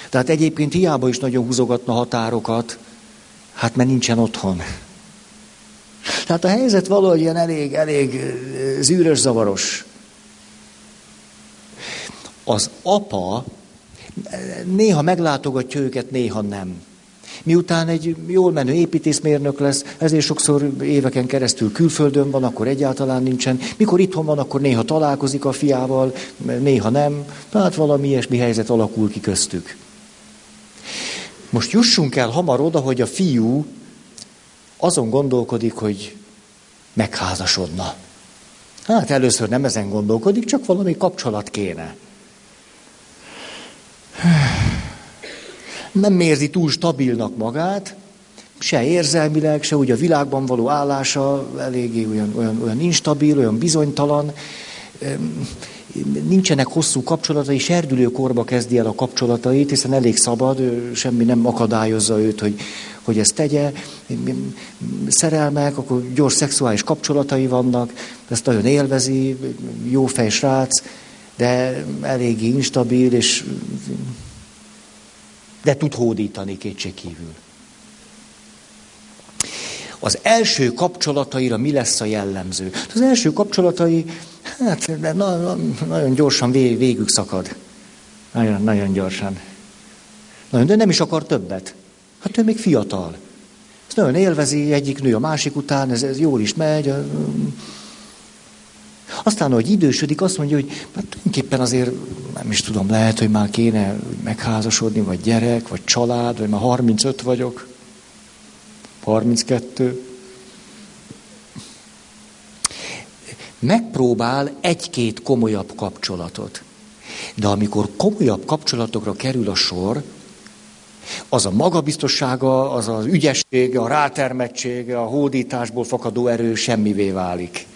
Tehát egyébként hiába is nagyon húzogatna határokat, hát mert nincsen otthon. Tehát a helyzet valahogy ilyen elég, elég zűrös, zavaros. Az apa néha meglátogatja őket, néha nem. Miután egy jól menő építészmérnök lesz, ezért sokszor éveken keresztül külföldön van, akkor egyáltalán nincsen. Mikor itthon van, akkor néha találkozik a fiával, néha nem. Tehát valami ilyesmi helyzet alakul ki köztük. Most jussunk el hamar oda, hogy a fiú azon gondolkodik, hogy megházasodna. Hát először nem ezen gondolkodik, csak valami kapcsolat kéne. Nem érzi túl stabilnak magát, se érzelmileg, se úgy a világban való állása eléggé olyan, olyan, olyan instabil, olyan bizonytalan. Nincsenek hosszú kapcsolatai, serdülőkorba kezdi el a kapcsolatait, hiszen elég szabad, semmi nem akadályozza őt, hogy, hogy ezt tegye. Szerelmek, akkor gyors szexuális kapcsolatai vannak, ezt nagyon élvezi, jó fej srác, de eléggé instabil, és de tud hódítani kétségkívül. Az első kapcsolataira mi lesz a jellemző? Az első kapcsolatai, hát na, na, nagyon gyorsan vég, végük szakad. Nagyon, nagyon gyorsan. Nagyon, de nem is akar többet. Hát ő még fiatal. Ezt nagyon élvezi egyik nő a másik után, ez, ez jól is megy. Aztán, ahogy idősödik, azt mondja, hogy hát tulajdonképpen azért nem is tudom, lehet, hogy már kéne megházasodni, vagy gyerek, vagy család, vagy már 35 vagyok, 32. Megpróbál egy-két komolyabb kapcsolatot. De amikor komolyabb kapcsolatokra kerül a sor, az a magabiztossága, az az ügyessége, a rátermettsége, a hódításból fakadó erő semmivé válik.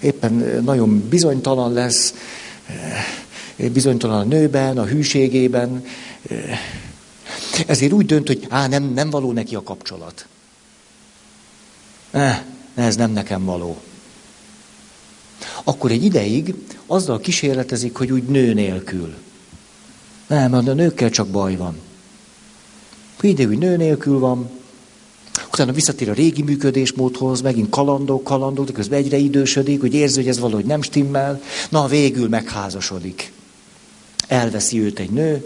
éppen nagyon bizonytalan lesz, bizonytalan a nőben, a hűségében. Ezért úgy dönt, hogy á, nem, nem való neki a kapcsolat. Eh, ez nem nekem való. Akkor egy ideig azzal kísérletezik, hogy úgy nő nélkül. Nem, a nőkkel csak baj van. Ideig nő nélkül van, utána visszatér a régi működésmódhoz, megint kalandok, kalandok, de közben egyre idősödik, hogy érzi, hogy ez valahogy nem stimmel. Na, végül megházasodik. Elveszi őt egy nő.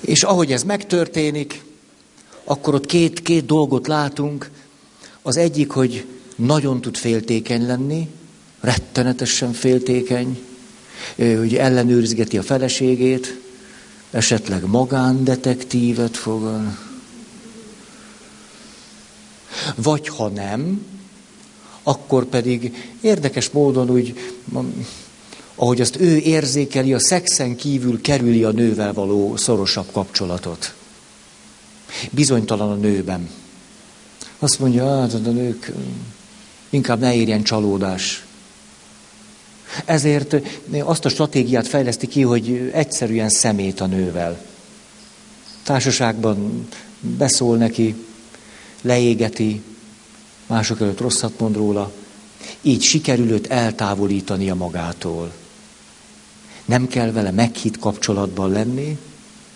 És ahogy ez megtörténik, akkor ott két, két dolgot látunk. Az egyik, hogy nagyon tud féltékeny lenni, rettenetesen féltékeny, hogy ellenőrizgeti a feleségét, esetleg magándetektívet fog. Vagy ha nem, akkor pedig érdekes módon úgy, ahogy azt ő érzékeli, a szexen kívül kerüli a nővel való szorosabb kapcsolatot. Bizonytalan a nőben. Azt mondja, hát a nők inkább ne érjen csalódás. Ezért azt a stratégiát fejleszti ki, hogy egyszerűen szemét a nővel. Társaságban beszól neki, leégeti, mások előtt rosszat mond róla, így sikerül őt a magától. Nem kell vele meghitt kapcsolatban lenni,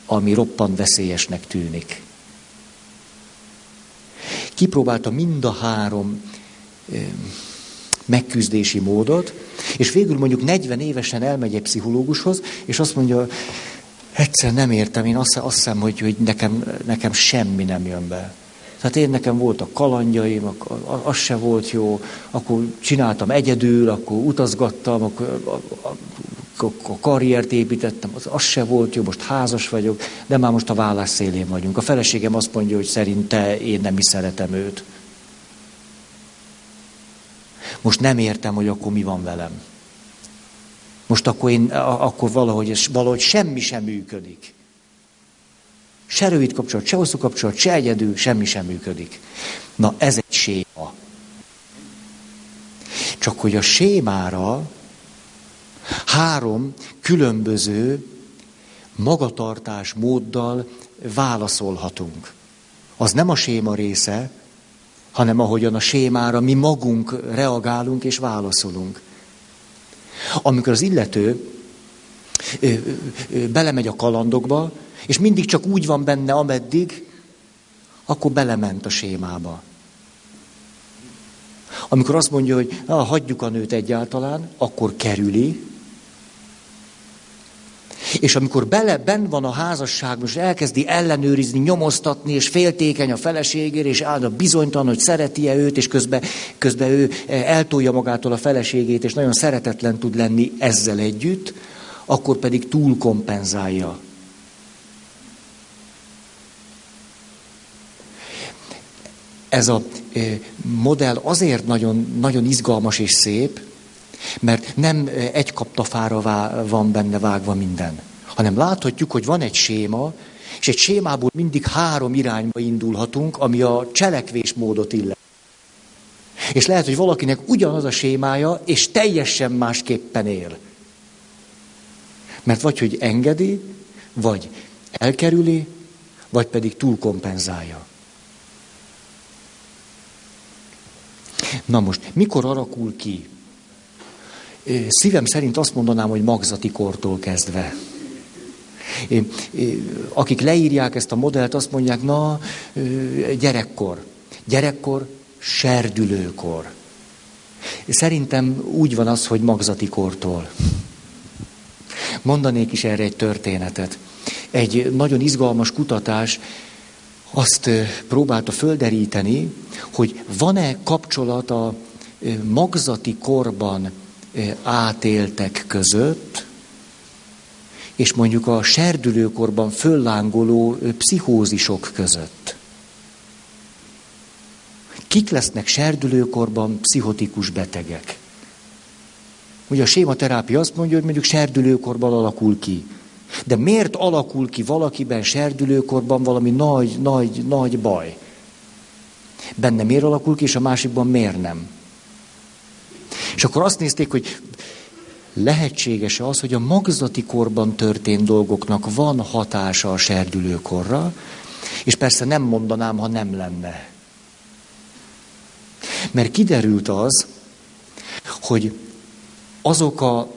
ami roppan veszélyesnek tűnik. Kipróbálta mind a három megküzdési módot, és végül mondjuk 40 évesen elmegy egy pszichológushoz, és azt mondja, egyszer nem értem, én azt, azt hiszem, hogy, hogy nekem, nekem semmi nem jön be. Tehát én nekem voltak kalandjaim, az se volt jó, akkor csináltam egyedül, akkor utazgattam, akkor a karriert építettem, az, az se volt jó, most házas vagyok, de már most a vállás szélén vagyunk. A feleségem azt mondja, hogy szerinte én nem is szeretem őt. Most nem értem, hogy akkor mi van velem. Most akkor, én, akkor valahogy, valahogy semmi sem működik. Se rövid kapcsolat, se hosszú kapcsolat, se egyedül, semmi sem működik. Na, ez egy séma. Csak hogy a sémára három különböző magatartás móddal válaszolhatunk. Az nem a séma része, hanem ahogyan a sémára mi magunk reagálunk és válaszolunk. Amikor az illető ö, ö, belemegy a kalandokba, és mindig csak úgy van benne, ameddig, akkor belement a sémába. Amikor azt mondja, hogy ah, hagyjuk a nőt egyáltalán, akkor kerüli, és amikor bele ben van a házasságban, és elkezdi ellenőrizni, nyomoztatni, és féltékeny a feleségére, és áll a bizonytalan, hogy szereti-e őt, és közben, közben ő eltolja magától a feleségét, és nagyon szeretetlen tud lenni ezzel együtt, akkor pedig túl kompenzálja. Ez a modell azért nagyon, nagyon izgalmas és szép, mert nem egy kaptafára van benne vágva minden, hanem láthatjuk, hogy van egy séma, és egy sémából mindig három irányba indulhatunk, ami a cselekvésmódot illet. És lehet, hogy valakinek ugyanaz a sémája, és teljesen másképpen él. Mert vagy, hogy engedi, vagy elkerüli, vagy pedig túlkompenzálja. Na most, mikor alakul ki Szívem szerint azt mondanám, hogy magzati kortól kezdve. Akik leírják ezt a modellt, azt mondják, na, gyerekkor. Gyerekkor, serdülőkor. Szerintem úgy van az, hogy magzati kortól. Mondanék is erre egy történetet. Egy nagyon izgalmas kutatás azt próbálta földeríteni, hogy van-e kapcsolat a magzati korban átéltek között, és mondjuk a serdülőkorban föllángoló pszichózisok között. Kik lesznek serdülőkorban pszichotikus betegek? Ugye a sématerápia azt mondja, hogy mondjuk serdülőkorban alakul ki. De miért alakul ki valakiben serdülőkorban valami nagy, nagy, nagy baj? Benne miért alakul ki, és a másikban miért nem? És akkor azt nézték, hogy lehetséges az, hogy a magzati korban történt dolgoknak van hatása a serdülőkorra, és persze nem mondanám, ha nem lenne. Mert kiderült az, hogy azok a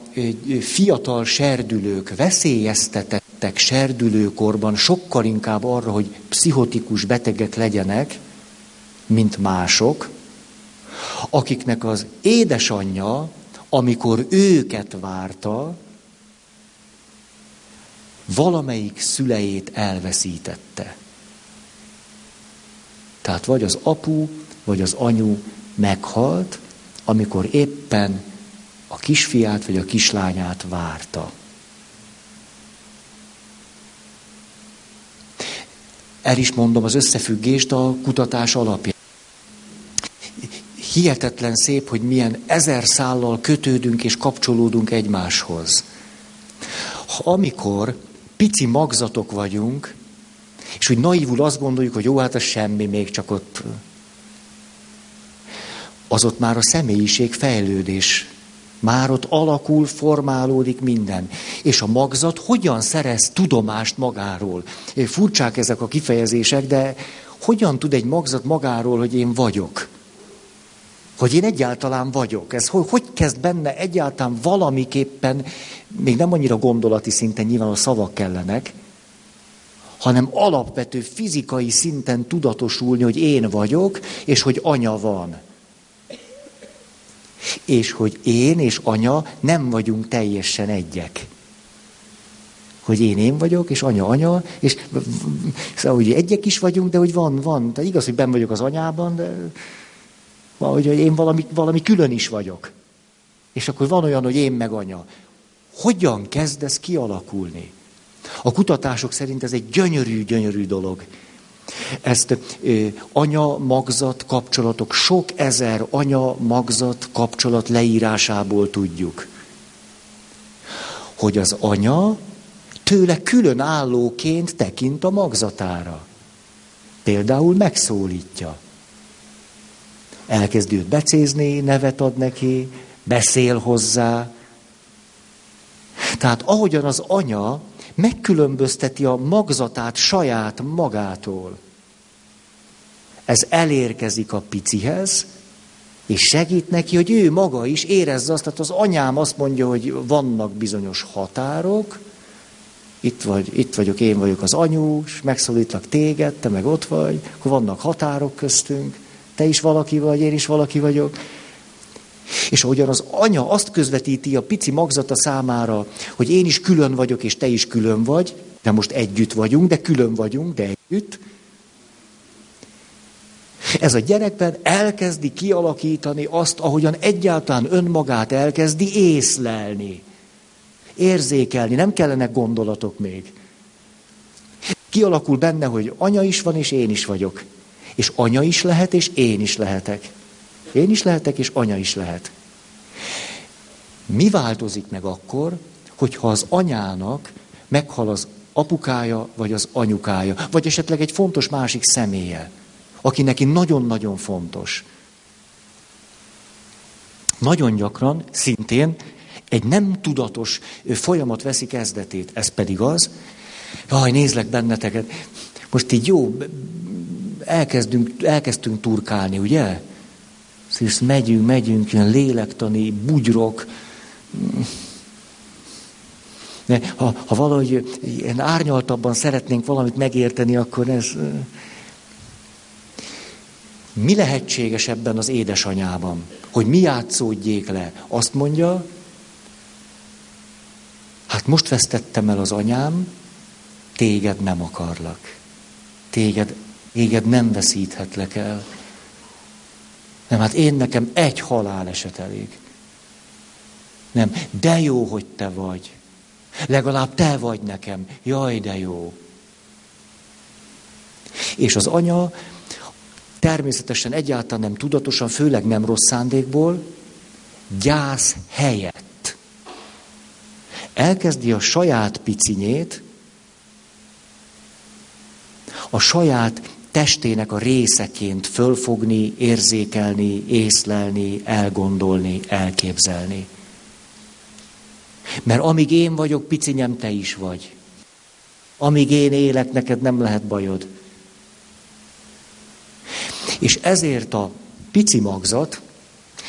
fiatal serdülők veszélyeztetettek serdülőkorban sokkal inkább arra, hogy pszichotikus betegek legyenek, mint mások, akiknek az édesanyja, amikor őket várta, valamelyik szüleit elveszítette. Tehát vagy az apu, vagy az anyu meghalt, amikor éppen a kisfiát vagy a kislányát várta. El is mondom az összefüggést a kutatás alapján. Hihetetlen szép, hogy milyen ezer szállal kötődünk és kapcsolódunk egymáshoz. Ha amikor pici magzatok vagyunk, és hogy naívul azt gondoljuk, hogy jó, hát az semmi, még csak ott az ott már a személyiség fejlődés. Már ott alakul, formálódik minden. És a magzat hogyan szerez tudomást magáról? Furcsák ezek a kifejezések, de hogyan tud egy magzat magáról, hogy én vagyok? Hogy én egyáltalán vagyok. Ez hogy, hogy kezd benne egyáltalán valamiképpen, még nem annyira gondolati szinten, nyilván a szavak kellenek, hanem alapvető fizikai szinten tudatosulni, hogy én vagyok, és hogy anya van. És hogy én és anya nem vagyunk teljesen egyek. Hogy én én vagyok, és anya anya, és szóval, hogy egyek is vagyunk, de hogy van, van. De igaz, hogy ben vagyok az anyában, de hogy én valami, valami külön is vagyok. És akkor van olyan, hogy én meg anya. Hogyan kezd ez kialakulni? A kutatások szerint ez egy gyönyörű, gyönyörű dolog. Ezt anya-magzat kapcsolatok, sok ezer anya-magzat kapcsolat leírásából tudjuk. Hogy az anya tőle külön állóként tekint a magzatára. Például megszólítja. Elkezd őt becézni, nevet ad neki, beszél hozzá. Tehát ahogyan az anya megkülönbözteti a magzatát saját magától. Ez elérkezik a picihez, és segít neki, hogy ő maga is érezze azt, tehát az anyám azt mondja, hogy vannak bizonyos határok, itt, vagy, itt vagyok, én vagyok az anyós, megszólítlak téged, te meg ott vagy, akkor vannak határok köztünk, te is valaki vagy, én is valaki vagyok. És ahogyan az anya azt közvetíti a pici magzata számára, hogy én is külön vagyok, és te is külön vagy, de most együtt vagyunk, de külön vagyunk, de együtt. Ez a gyerekben elkezdi kialakítani azt, ahogyan egyáltalán önmagát elkezdi észlelni, érzékelni, nem kellenek gondolatok még. Kialakul benne, hogy anya is van, és én is vagyok. És anya is lehet, és én is lehetek. Én is lehetek, és anya is lehet. Mi változik meg akkor, hogyha az anyának meghal az apukája, vagy az anyukája, vagy esetleg egy fontos másik személye, aki neki nagyon-nagyon fontos. Nagyon gyakran, szintén egy nem tudatos folyamat veszi kezdetét. Ez pedig az, jaj, nézlek benneteket, most így jó, elkezdünk, elkezdtünk turkálni, ugye? És megyünk, megyünk, ilyen lélektani bugyrok. Ha, ha valahogy ilyen árnyaltabban szeretnénk valamit megérteni, akkor ez... Mi lehetséges ebben az édesanyában? Hogy mi játszódjék le? Azt mondja, hát most vesztettem el az anyám, téged nem akarlak. Téged, téged nem veszíthetlek el. Nem, hát én nekem egy haláleset elég. Nem, de jó, hogy te vagy. Legalább te vagy nekem. Jaj, de jó. És az anya természetesen egyáltalán nem tudatosan, főleg nem rossz szándékból, gyász helyett. Elkezdi a saját picinyét, a saját testének a részeként fölfogni, érzékelni, észlelni, elgondolni, elképzelni. Mert amíg én vagyok, picinyem, te is vagy. Amíg én élek, neked nem lehet bajod. És ezért a pici magzat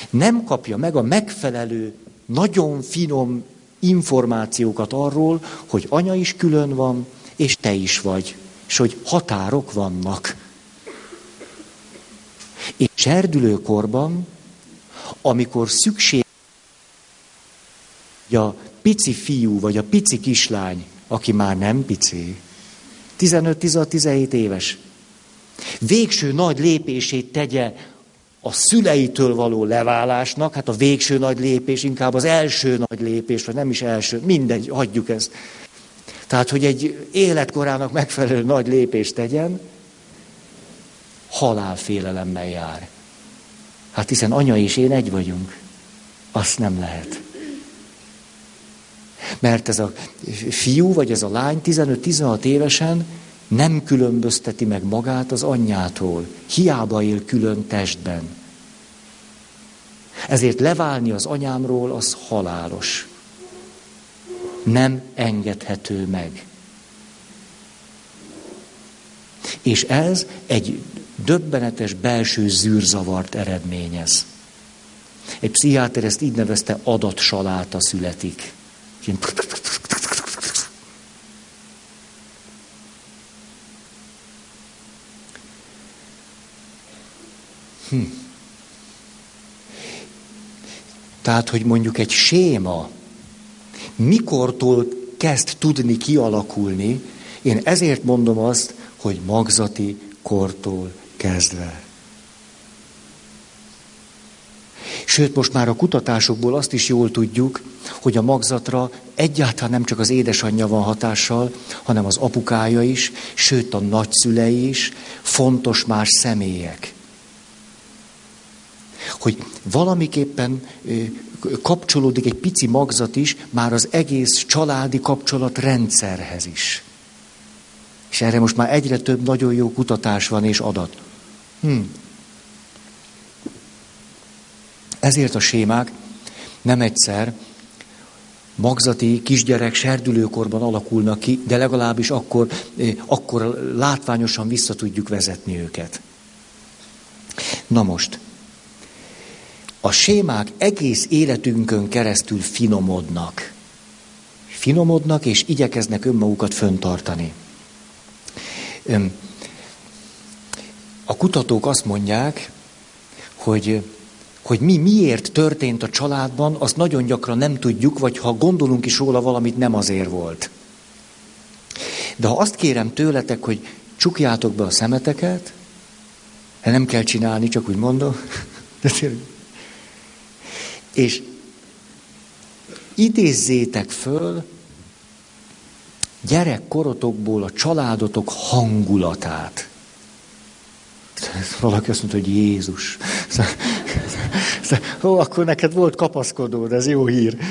nem kapja meg a megfelelő, nagyon finom információkat arról, hogy anya is külön van, és te is vagy és hogy határok vannak. És serdülőkorban, amikor szükség, a pici fiú vagy a pici kislány, aki már nem pici, 15-16-17 éves, végső nagy lépését tegye a szüleitől való leválásnak, hát a végső nagy lépés, inkább az első nagy lépés, vagy nem is első, mindegy, hagyjuk ezt. Tehát, hogy egy életkorának megfelelő nagy lépést tegyen, halálfélelemmel jár. Hát hiszen anya és én egy vagyunk. Azt nem lehet. Mert ez a fiú, vagy ez a lány 15-16 évesen nem különbözteti meg magát az anyjától. Hiába él külön testben. Ezért leválni az anyámról, az halálos. Nem engedhető meg. És ez egy döbbenetes belső zűrzavart eredményez. Egy pszichiáter ezt így nevezte adatsaláta születik. Hm. Tehát, hogy mondjuk egy séma mikortól kezd tudni kialakulni, én ezért mondom azt, hogy magzati kortól kezdve. Sőt, most már a kutatásokból azt is jól tudjuk, hogy a magzatra egyáltalán nem csak az édesanyja van hatással, hanem az apukája is, sőt a nagyszülei is, fontos más személyek. Hogy valamiképpen kapcsolódik egy pici magzat is, már az egész családi kapcsolat rendszerhez is. És erre most már egyre több nagyon jó kutatás van és adat. Hm. Ezért a sémák nem egyszer magzati kisgyerek serdülőkorban alakulnak ki, de legalábbis akkor, eh, akkor látványosan vissza tudjuk vezetni őket. Na most, a sémák egész életünkön keresztül finomodnak. Finomodnak és igyekeznek önmagukat föntartani. A kutatók azt mondják, hogy, hogy mi miért történt a családban, azt nagyon gyakran nem tudjuk, vagy ha gondolunk is róla valamit, nem azért volt. De ha azt kérem tőletek, hogy csukjátok be a szemeteket, nem kell csinálni, csak úgy mondom, *laughs* és idézzétek föl gyerekkorotokból a családotok hangulatát. *laughs* Valaki azt mondta, hogy Jézus. *laughs* Ó, akkor neked volt kapaszkodód, ez jó hír. *laughs*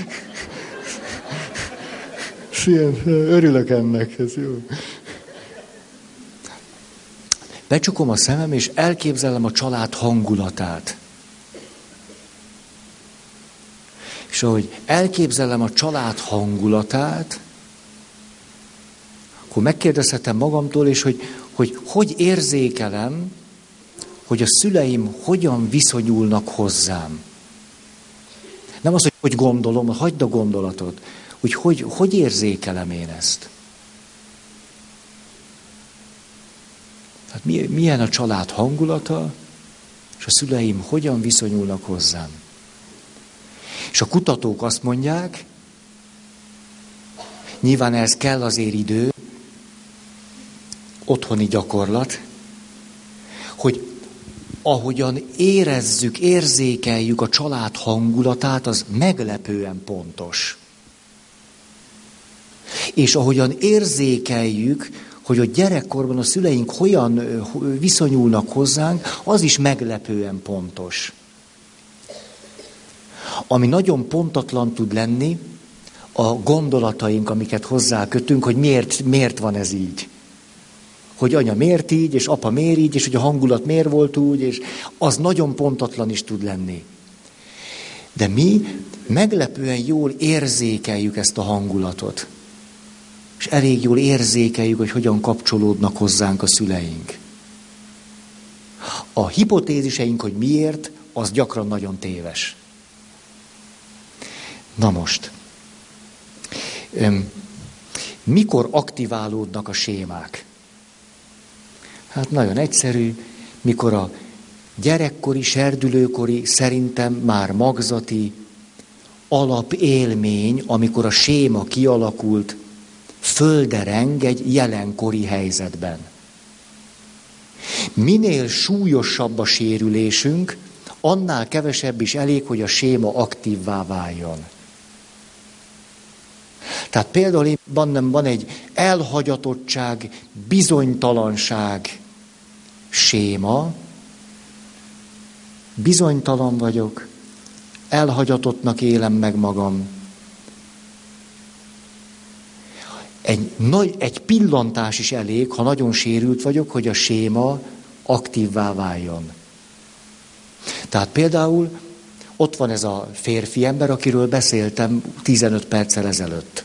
Ilyen, örülök ennek, ez jó. Becsukom a szemem, és elképzelem a család hangulatát. És ahogy elképzelem a család hangulatát, akkor megkérdezhetem magamtól is, hogy, hogy hogy érzékelem, hogy a szüleim hogyan viszonyulnak hozzám. Nem az, hogy hogy gondolom, hagyd a gondolatot, hogy hogy, hogy érzékelem én ezt. Hát milyen a család hangulata, és a szüleim hogyan viszonyulnak hozzám. És a kutatók azt mondják, nyilván ez kell azért idő, otthoni gyakorlat, hogy ahogyan érezzük, érzékeljük a család hangulatát, az meglepően pontos. És ahogyan érzékeljük, hogy a gyerekkorban a szüleink hogyan viszonyulnak hozzánk, az is meglepően pontos. Ami nagyon pontatlan tud lenni, a gondolataink, amiket hozzá kötünk, hogy miért, miért van ez így hogy anya miért így, és apa miért így, és hogy a hangulat miért volt úgy, és az nagyon pontatlan is tud lenni. De mi meglepően jól érzékeljük ezt a hangulatot. És elég jól érzékeljük, hogy hogyan kapcsolódnak hozzánk a szüleink. A hipotéziseink, hogy miért, az gyakran nagyon téves. Na most, mikor aktiválódnak a sémák? Hát nagyon egyszerű, mikor a gyerekkori, serdülőkori, szerintem már magzati alapélmény, amikor a séma kialakult, földereng egy jelenkori helyzetben. Minél súlyosabb a sérülésünk, annál kevesebb is elég, hogy a séma aktívvá váljon. Tehát például bennem van egy elhagyatottság, bizonytalanság séma, bizonytalan vagyok, elhagyatottnak élem meg magam. Egy, nagy, egy pillantás is elég, ha nagyon sérült vagyok, hogy a séma aktívvá váljon. Tehát például ott van ez a férfi ember, akiről beszéltem 15 perccel ezelőtt.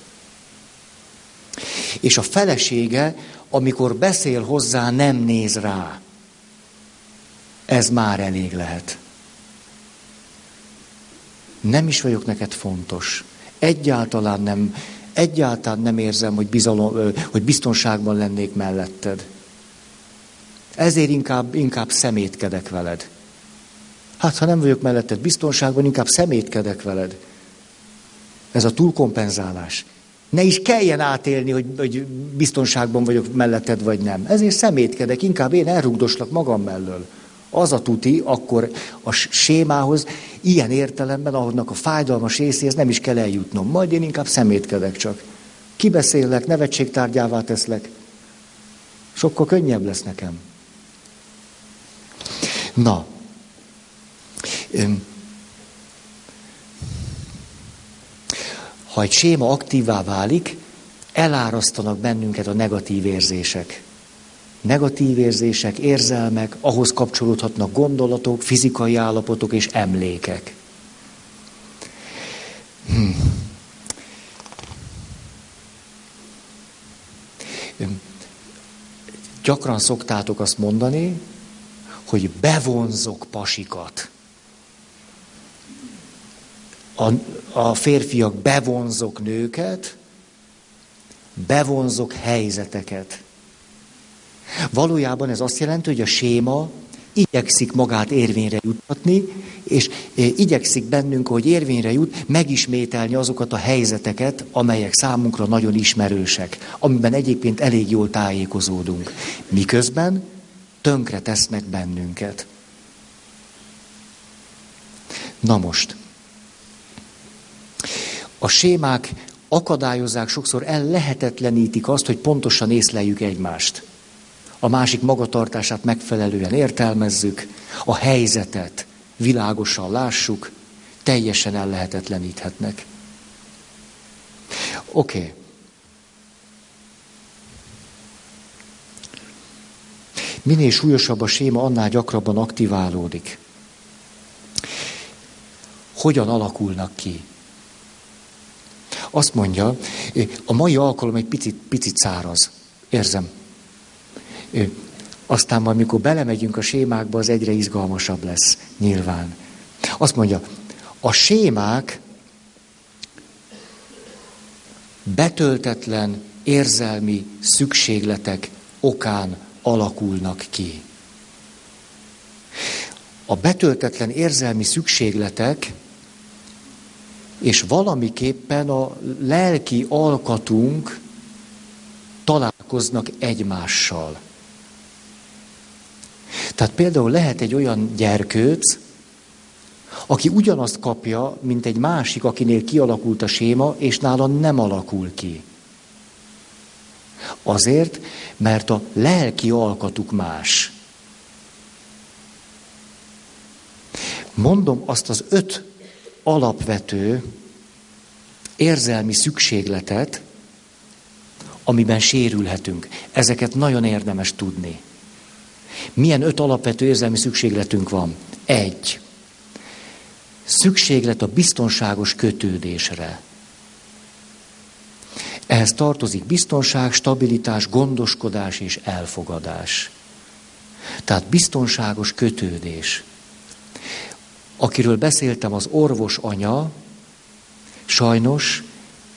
És a felesége, amikor beszél hozzá, nem néz rá. Ez már elég lehet. Nem is vagyok neked fontos. Egyáltalán nem, egyáltalán nem érzem, hogy, bizalom, hogy biztonságban lennék melletted. Ezért inkább, inkább szemétkedek veled. Hát, ha nem vagyok melletted biztonságban, inkább szemétkedek veled. Ez a túlkompenzálás. Ne is kelljen átélni, hogy, hogy biztonságban vagyok melletted, vagy nem. Ezért szemétkedek, inkább én elrugdoslak magam mellől. Az a tuti, akkor a sémához ilyen értelemben, ahonnak a fájdalmas részéhez nem is kell eljutnom. Majd én inkább szemétkedek csak. Kibeszélek, nevetségtárgyává teszlek. Sokkal könnyebb lesz nekem. Na, ha egy séma aktívá válik, elárasztanak bennünket a negatív érzések. Negatív érzések, érzelmek, ahhoz kapcsolódhatnak gondolatok, fizikai állapotok és emlékek. Hmm. Gyakran szoktátok azt mondani, hogy bevonzok pasikat. A, a férfiak bevonzok nőket, bevonzok helyzeteket. Valójában ez azt jelenti, hogy a séma igyekszik magát érvényre juttatni, és e, igyekszik bennünk, hogy érvényre jut, megismételni azokat a helyzeteket, amelyek számunkra nagyon ismerősek, amiben egyébként elég jól tájékozódunk. Miközben tönkre tesznek bennünket. Na most, a sémák akadályozzák, sokszor ellehetetlenítik azt, hogy pontosan észleljük egymást. A másik magatartását megfelelően értelmezzük, a helyzetet világosan lássuk, teljesen ellehetetleníthetnek. Oké. Okay. Minél súlyosabb a séma, annál gyakrabban aktiválódik. Hogyan alakulnak ki? Azt mondja, a mai alkalom egy picit, picit száraz. Érzem. Aztán majd, mikor belemegyünk a sémákba, az egyre izgalmasabb lesz, nyilván. Azt mondja, a sémák betöltetlen érzelmi szükségletek okán alakulnak ki. A betöltetlen érzelmi szükségletek és valamiképpen a lelki alkatunk találkoznak egymással. Tehát például lehet egy olyan gyerkőc, aki ugyanazt kapja, mint egy másik, akinél kialakult a séma, és nála nem alakul ki. Azért, mert a lelki alkatuk más. Mondom azt az öt alapvető érzelmi szükségletet, amiben sérülhetünk. Ezeket nagyon érdemes tudni. Milyen öt alapvető érzelmi szükségletünk van? Egy. Szükséglet a biztonságos kötődésre. Ehhez tartozik biztonság, stabilitás, gondoskodás és elfogadás. Tehát biztonságos kötődés. Akiről beszéltem, az orvos anya sajnos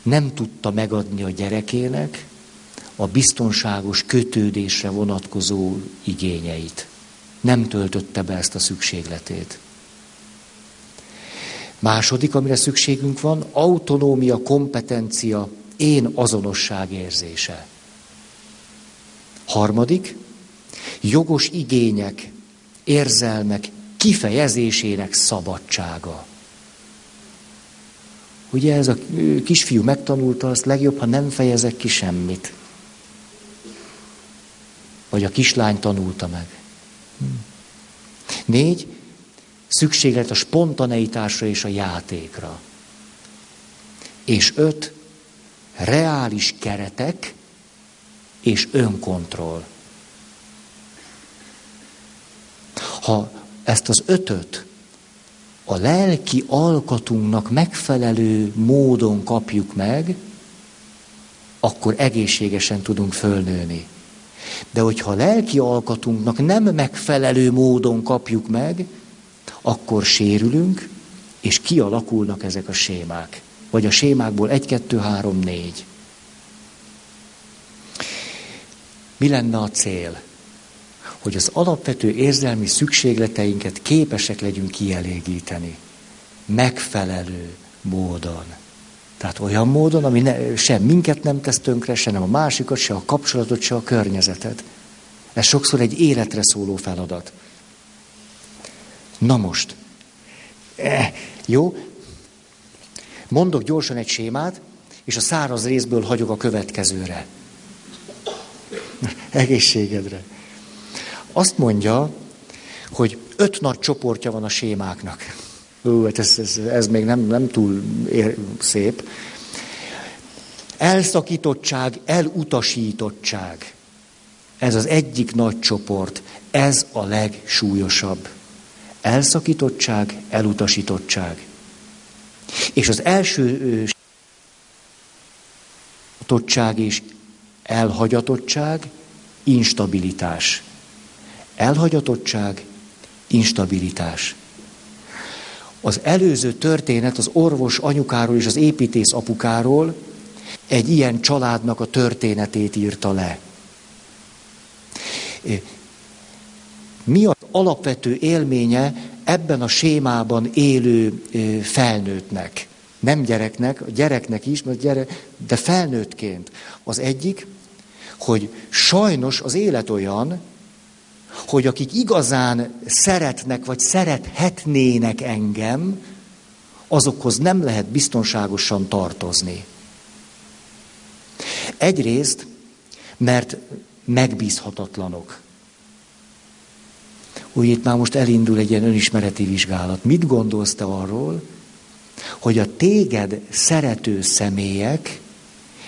nem tudta megadni a gyerekének a biztonságos kötődésre vonatkozó igényeit. Nem töltötte be ezt a szükségletét. Második, amire szükségünk van, autonómia, kompetencia, én azonosság érzése. Harmadik, jogos igények, érzelmek kifejezésének szabadsága. Ugye ez a kisfiú megtanulta, azt legjobb, ha nem fejezek ki semmit. Vagy a kislány tanulta meg. Négy, szükséglet a spontaneitásra és a játékra. És öt, reális keretek és önkontroll. Ha ezt az ötöt a lelki alkatunknak megfelelő módon kapjuk meg, akkor egészségesen tudunk fölnőni. De hogyha a lelki alkatunknak nem megfelelő módon kapjuk meg, akkor sérülünk, és kialakulnak ezek a sémák. Vagy a sémákból egy, kettő, három, négy. Mi lenne a cél? Hogy az alapvető érzelmi szükségleteinket képesek legyünk kielégíteni. Megfelelő módon. Tehát olyan módon, ami ne, sem minket nem tesz tönkre, se nem a másikat, se a kapcsolatot, se a környezetet. Ez sokszor egy életre szóló feladat. Na most. Eh, jó? Mondok gyorsan egy sémát, és a száraz részből hagyok a következőre. Egészségedre. Azt mondja, hogy öt nagy csoportja van a sémáknak. Ú, hát ez, ez, ez még nem, nem túl ér, szép. Elszakítottság, elutasítottság. Ez az egyik nagy csoport. Ez a legsúlyosabb. Elszakítottság, elutasítottság. És az első tottság és elhagyatottság, instabilitás. Elhagyatottság, instabilitás. Az előző történet az orvos anyukáról és az építész apukáról egy ilyen családnak a történetét írta le. Mi az alapvető élménye ebben a sémában élő felnőttnek? Nem gyereknek, a gyereknek is, mert gyere, de felnőttként. Az egyik, hogy sajnos az élet olyan, hogy akik igazán szeretnek, vagy szerethetnének engem, azokhoz nem lehet biztonságosan tartozni. Egyrészt, mert megbízhatatlanok. Úgy itt már most elindul egy ilyen önismereti vizsgálat. Mit gondolsz te arról, hogy a téged szerető személyek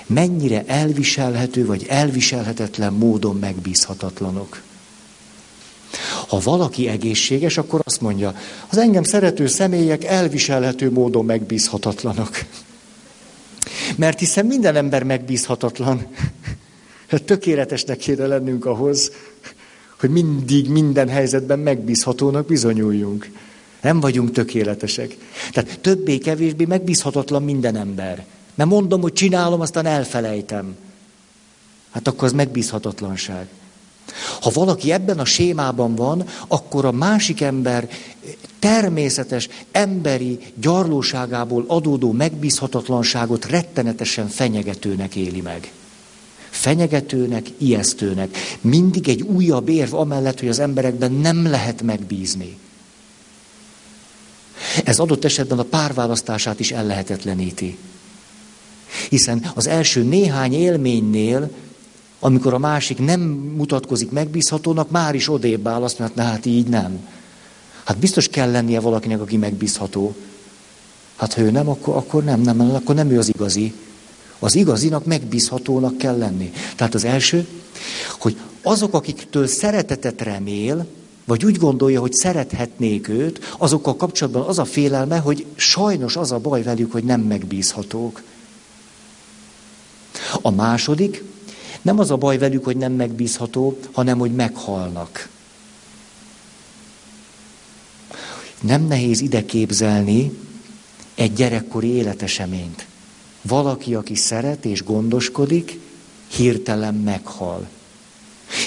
mennyire elviselhető vagy elviselhetetlen módon megbízhatatlanok? Ha valaki egészséges, akkor azt mondja, az engem szerető személyek elviselhető módon megbízhatatlanok. Mert hiszen minden ember megbízhatatlan. Tökéletesnek kéne lennünk ahhoz, hogy mindig, minden helyzetben megbízhatónak bizonyuljunk. Nem vagyunk tökéletesek. Tehát többé-kevésbé megbízhatatlan minden ember. Mert mondom, hogy csinálom, aztán elfelejtem. Hát akkor az megbízhatatlanság. Ha valaki ebben a sémában van, akkor a másik ember természetes, emberi gyarlóságából adódó megbízhatatlanságot rettenetesen fenyegetőnek éli meg. Fenyegetőnek, ijesztőnek. Mindig egy újabb érv amellett, hogy az emberekben nem lehet megbízni. Ez adott esetben a párválasztását is ellehetetleníti. Hiszen az első néhány élménynél amikor a másik nem mutatkozik megbízhatónak, már is odébb áll, azt mondja, hát így nem. Hát biztos kell lennie valakinek, aki megbízható. Hát ha ő nem, akkor, akkor nem, nem, akkor nem ő az igazi. Az igazinak megbízhatónak kell lenni. Tehát az első, hogy azok, akiktől szeretetet remél, vagy úgy gondolja, hogy szerethetnék őt, azokkal kapcsolatban az a félelme, hogy sajnos az a baj velük, hogy nem megbízhatók. A második, nem az a baj velük, hogy nem megbízható, hanem hogy meghalnak. Nem nehéz ide képzelni egy gyerekkori életeseményt. Valaki, aki szeret és gondoskodik, hirtelen meghal.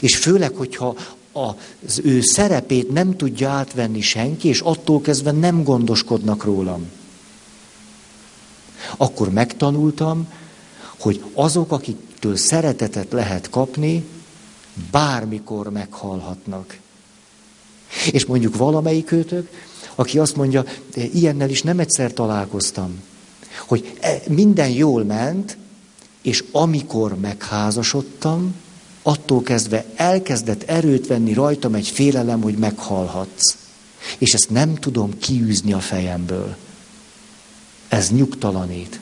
És főleg, hogyha az ő szerepét nem tudja átvenni senki, és attól kezdve nem gondoskodnak rólam. Akkor megtanultam, hogy azok, akik akiktől szeretetet lehet kapni, bármikor meghalhatnak. És mondjuk valamelyik őtök, aki azt mondja, ilyennel is nem egyszer találkoztam, hogy e, minden jól ment, és amikor megházasodtam, attól kezdve elkezdett erőt venni rajtam egy félelem, hogy meghalhatsz. És ezt nem tudom kiűzni a fejemből. Ez nyugtalanít.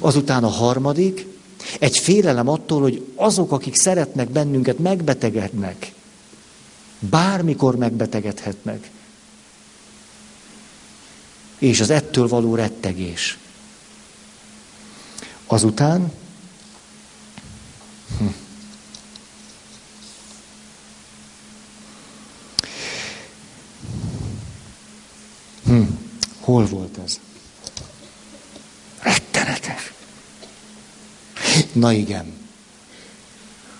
Azután a harmadik, egy félelem attól, hogy azok, akik szeretnek bennünket, megbetegednek. Bármikor megbetegedhetnek. És az ettől való rettegés. Azután hm. Hm. Hol volt ez? Rettenetes. Na igen.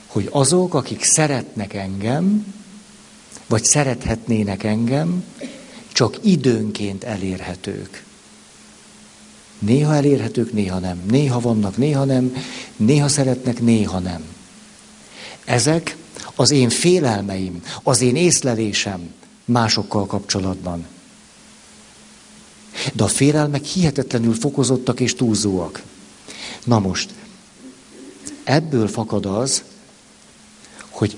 Hogy azok, akik szeretnek engem, vagy szerethetnének engem, csak időnként elérhetők. Néha elérhetők, néha nem. Néha vannak, néha nem. Néha szeretnek, néha nem. Ezek az én félelmeim, az én észlelésem másokkal kapcsolatban. De a félelmek hihetetlenül fokozottak és túlzóak. Na most, ebből fakad az, hogy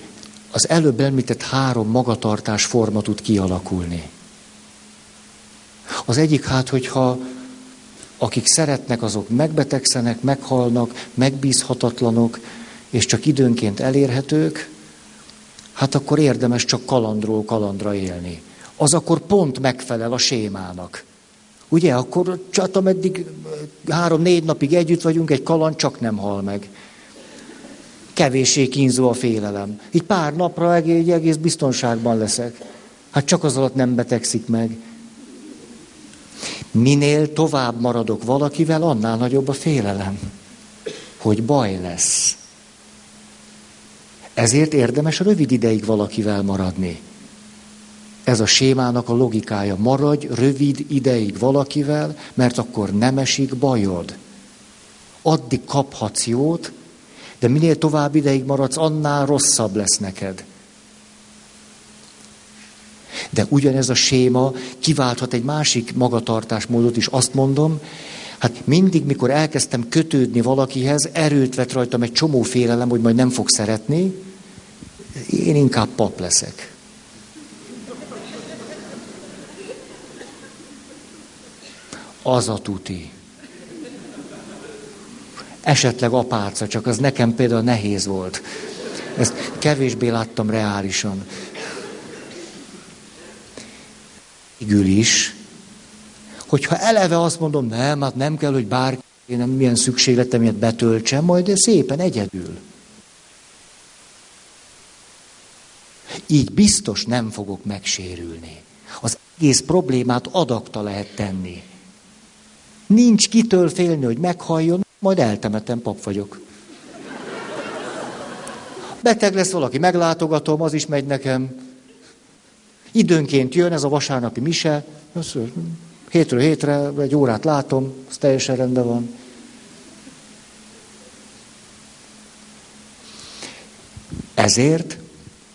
az előbb említett három magatartás forma tud kialakulni. Az egyik hát, hogyha akik szeretnek, azok megbetegszenek, meghalnak, megbízhatatlanok, és csak időnként elérhetők, hát akkor érdemes csak kalandról kalandra élni. Az akkor pont megfelel a sémának. Ugye, akkor csak ameddig három-négy napig együtt vagyunk, egy kaland csak nem hal meg. Kevéssé kínzó a félelem. Így pár napra egész, egész biztonságban leszek. Hát csak az alatt nem betegszik meg. Minél tovább maradok valakivel, annál nagyobb a félelem, hogy baj lesz. Ezért érdemes rövid ideig valakivel maradni. Ez a sémának a logikája. Maradj rövid ideig valakivel, mert akkor nem esik bajod. Addig kaphatsz jót, de minél tovább ideig maradsz, annál rosszabb lesz neked. De ugyanez a séma kiválthat egy másik magatartásmódot is. Azt mondom, hát mindig, mikor elkezdtem kötődni valakihez, erőt vett rajtam egy csomó félelem, hogy majd nem fog szeretni, én inkább pap leszek. Az a tuti. Esetleg apáca, csak az nekem például nehéz volt. Ezt kevésbé láttam reálisan. Végül is, hogyha eleve azt mondom, nem, hát nem kell, hogy bárki nem milyen szükségletem ilyet betöltsem, majd szépen egyedül. Így biztos nem fogok megsérülni. Az egész problémát adakta lehet tenni. Nincs kitől félni, hogy meghalljon, majd eltemetem, pap vagyok. Beteg lesz valaki, meglátogatom, az is megy nekem. Időnként jön ez a vasárnapi mise, hétről hétre, egy órát látom, az teljesen rendben van. Ezért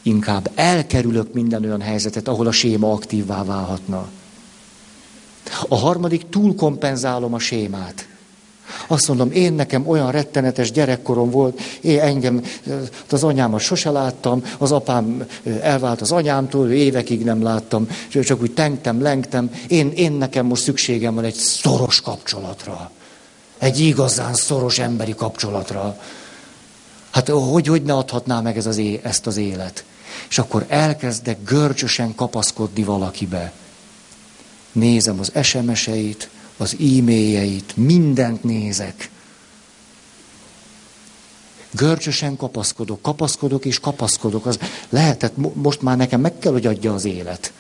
inkább elkerülök minden olyan helyzetet, ahol a séma aktívvá válhatna. A harmadik, túlkompenzálom a sémát. Azt mondom, én nekem olyan rettenetes gyerekkorom volt, én engem, az anyámat sose láttam, az apám elvált az anyámtól, évekig nem láttam, csak úgy tengtem, lengtem. Én, én nekem most szükségem van egy szoros kapcsolatra. Egy igazán szoros emberi kapcsolatra. Hát hogy, hogy ne adhatná meg ez az é, ezt az élet? És akkor elkezdek görcsösen kapaszkodni valakibe. Nézem az SMS-eit, az e-mailjeit, mindent nézek. Görcsösen kapaszkodok, kapaszkodok és kapaszkodok. Az lehetett, most már nekem meg kell, hogy adja az élet.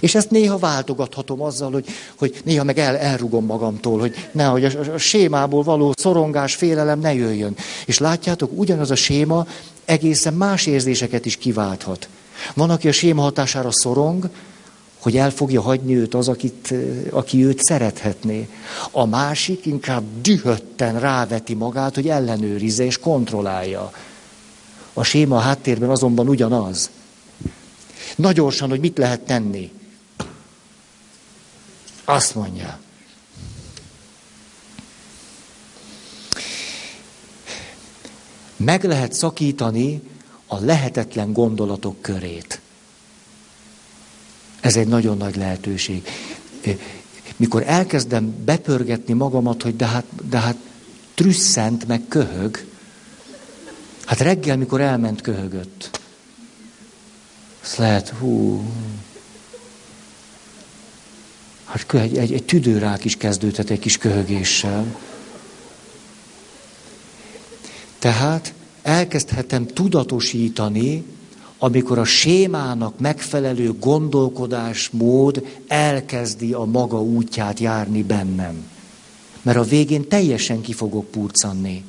És ezt néha váltogathatom azzal, hogy, hogy néha meg el, elrugom magamtól, hogy nehogy a, a sémából való szorongás, félelem ne jöjjön. És látjátok, ugyanaz a séma egészen más érzéseket is kiválthat. Van, aki a séma hatására szorong, hogy el fogja hagyni őt az, akit, aki őt szerethetné. A másik inkább dühötten ráveti magát, hogy ellenőrizze és kontrollálja. A séma a háttérben azonban ugyanaz. Nagyon hogy mit lehet tenni. Azt mondja. Meg lehet szakítani a lehetetlen gondolatok körét. Ez egy nagyon nagy lehetőség. Mikor elkezdem bepörgetni magamat, hogy de hát, de hát trüsszent, meg köhög, hát reggel, mikor elment, köhögött. Azt lehet, hú, hát egy, egy, egy tüdőrák is kezdődhet egy kis köhögéssel. Tehát elkezdhetem tudatosítani, amikor a sémának megfelelő gondolkodásmód elkezdi a maga útját járni bennem. Mert a végén teljesen ki fogok purcanni.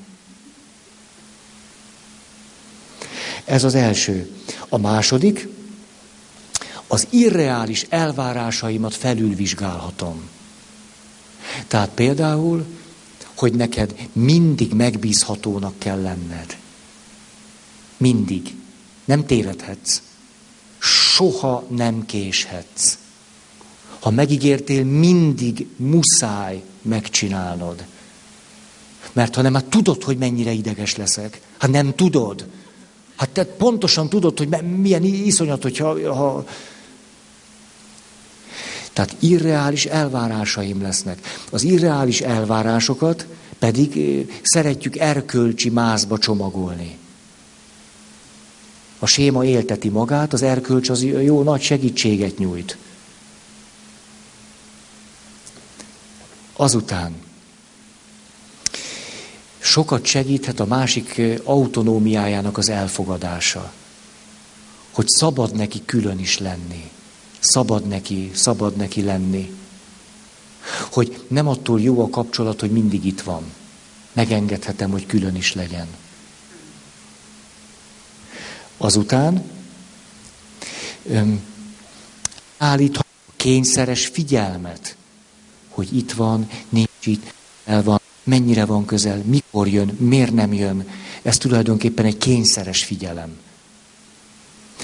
Ez az első. A második, az irreális elvárásaimat felülvizsgálhatom. Tehát például, hogy neked mindig megbízhatónak kell lenned. Mindig. Nem tévedhetsz. Soha nem késhetsz. Ha megígértél, mindig muszáj megcsinálnod. Mert ha nem, hát tudod, hogy mennyire ideges leszek. Hát nem tudod. Hát te pontosan tudod, hogy milyen iszonyat, hogyha ha tehát irreális elvárásaim lesznek. Az irreális elvárásokat pedig eh, szeretjük erkölcsi mázba csomagolni. A séma élteti magát, az erkölcs az jó nagy segítséget nyújt. Azután sokat segíthet a másik autonómiájának az elfogadása, hogy szabad neki külön is lenni. Szabad neki, szabad neki lenni. Hogy nem attól jó a kapcsolat, hogy mindig itt van. Megengedhetem, hogy külön is legyen. Azután állíthat kényszeres figyelmet, hogy itt van, nincs itt, el van, mennyire van közel, mikor jön, miért nem jön. Ez tulajdonképpen egy kényszeres figyelem.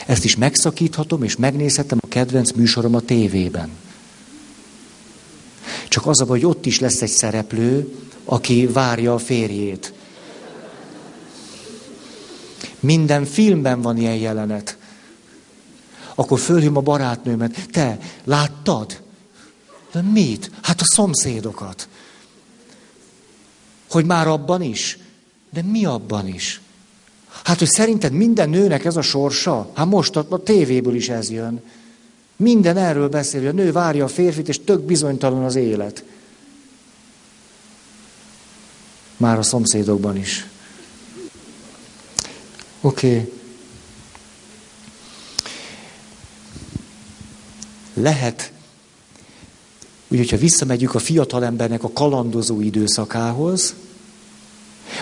Ezt is megszakíthatom, és megnézhetem a kedvenc műsorom a tévében. Csak az a hogy ott is lesz egy szereplő, aki várja a férjét. Minden filmben van ilyen jelenet. Akkor fölhím a barátnőmet. Te, láttad? De mit? Hát a szomszédokat. Hogy már abban is? De mi abban is? Hát, hogy szerinted minden nőnek ez a sorsa? Hát most a, a tévéből is ez jön. Minden erről beszél, hogy a nő várja a férfit, és tök bizonytalan az élet. Már a szomszédokban is. Oké. Okay. Lehet, úgy, hogyha visszamegyünk a fiatalembernek a kalandozó időszakához,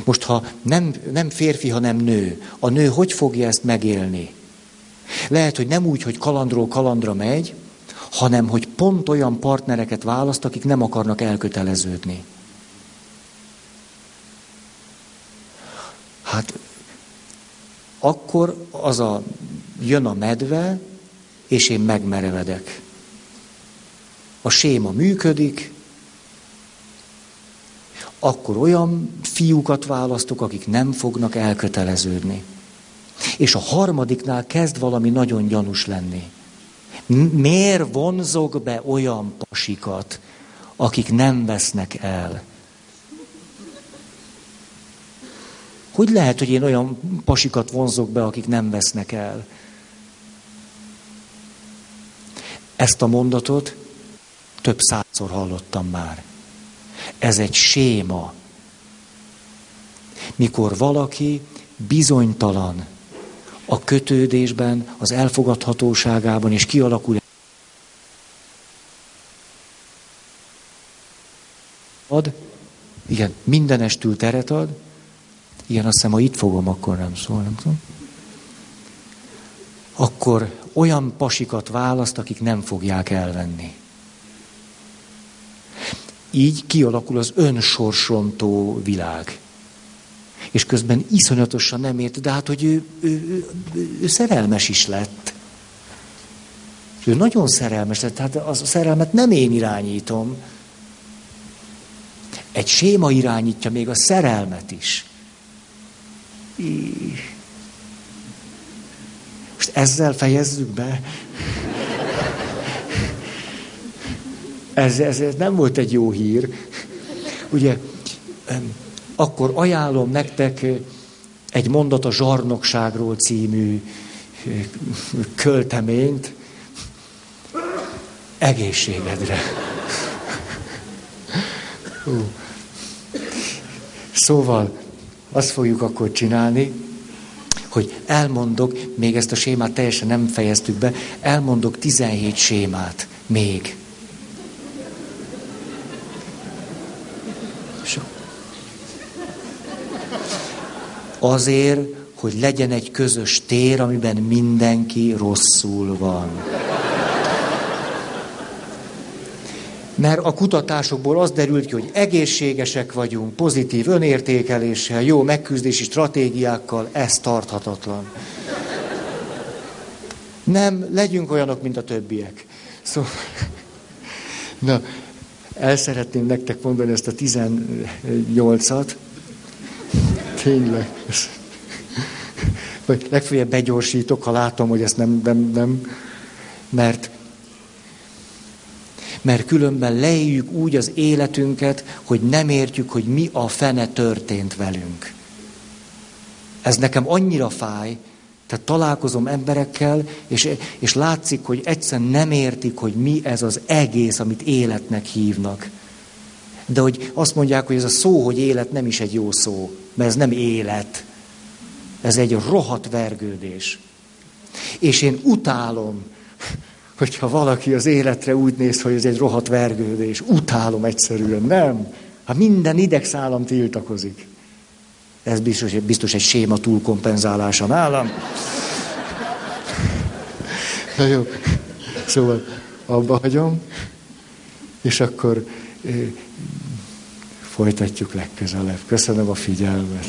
most, ha nem, nem férfi, hanem nő, a nő hogy fogja ezt megélni? Lehet, hogy nem úgy, hogy kalandról kalandra megy, hanem hogy pont olyan partnereket választ, akik nem akarnak elköteleződni. Hát akkor az a jön a medve, és én megmerevedek. A séma működik, akkor olyan fiúkat választok, akik nem fognak elköteleződni. És a harmadiknál kezd valami nagyon gyanús lenni. Miért vonzok be olyan pasikat, akik nem vesznek el? Hogy lehet, hogy én olyan pasikat vonzok be, akik nem vesznek el? Ezt a mondatot több százszor hallottam már. Ez egy séma. Mikor valaki bizonytalan a kötődésben, az elfogadhatóságában, és kialakul ad, igen, mindenestül teret ad, igen, azt hiszem, ha itt fogom, akkor nem szól, nem tudom. Akkor olyan pasikat választ, akik nem fogják elvenni. Így kialakul az önsorsontó világ. És közben iszonyatosan nem ért, de hát, hogy ő, ő, ő, ő szerelmes is lett. Ő nagyon szerelmes, tehát a szerelmet nem én irányítom. Egy séma irányítja még a szerelmet is. Most ezzel fejezzük be. Ez, ez, ez nem volt egy jó hír. Ugye, akkor ajánlom nektek egy mondat a zsarnokságról című költeményt egészségedre. Szóval azt fogjuk akkor csinálni, hogy elmondok, még ezt a sémát teljesen nem fejeztük be, elmondok 17 sémát még. Azért, hogy legyen egy közös tér, amiben mindenki rosszul van. Mert a kutatásokból az derült ki, hogy egészségesek vagyunk, pozitív önértékeléssel, jó megküzdési stratégiákkal, ez tarthatatlan. Nem, legyünk olyanok, mint a többiek. Szóval, *laughs* na, el szeretném nektek mondani ezt a 18-at. *laughs* Tényleg. Vagy legfeljebb begyorsítok, ha látom, hogy ezt nem, nem, nem. Mert mert különben leéljük úgy az életünket, hogy nem értjük, hogy mi a fene történt velünk. Ez nekem annyira fáj, tehát találkozom emberekkel, és, és látszik, hogy egyszerűen nem értik, hogy mi ez az egész, amit életnek hívnak. De hogy azt mondják, hogy ez a szó, hogy élet nem is egy jó szó, mert ez nem élet. Ez egy rohadt vergődés. És én utálom, hogyha valaki az életre úgy néz, hogy ez egy rohadt vergődés. Utálom egyszerűen, nem? Hát minden idegszálam tiltakozik. Ez biztos, biztos egy séma túlkompenzálása nálam. Na jó, szóval abba hagyom, és akkor folytatjuk legközelebb. Köszönöm a figyelmet.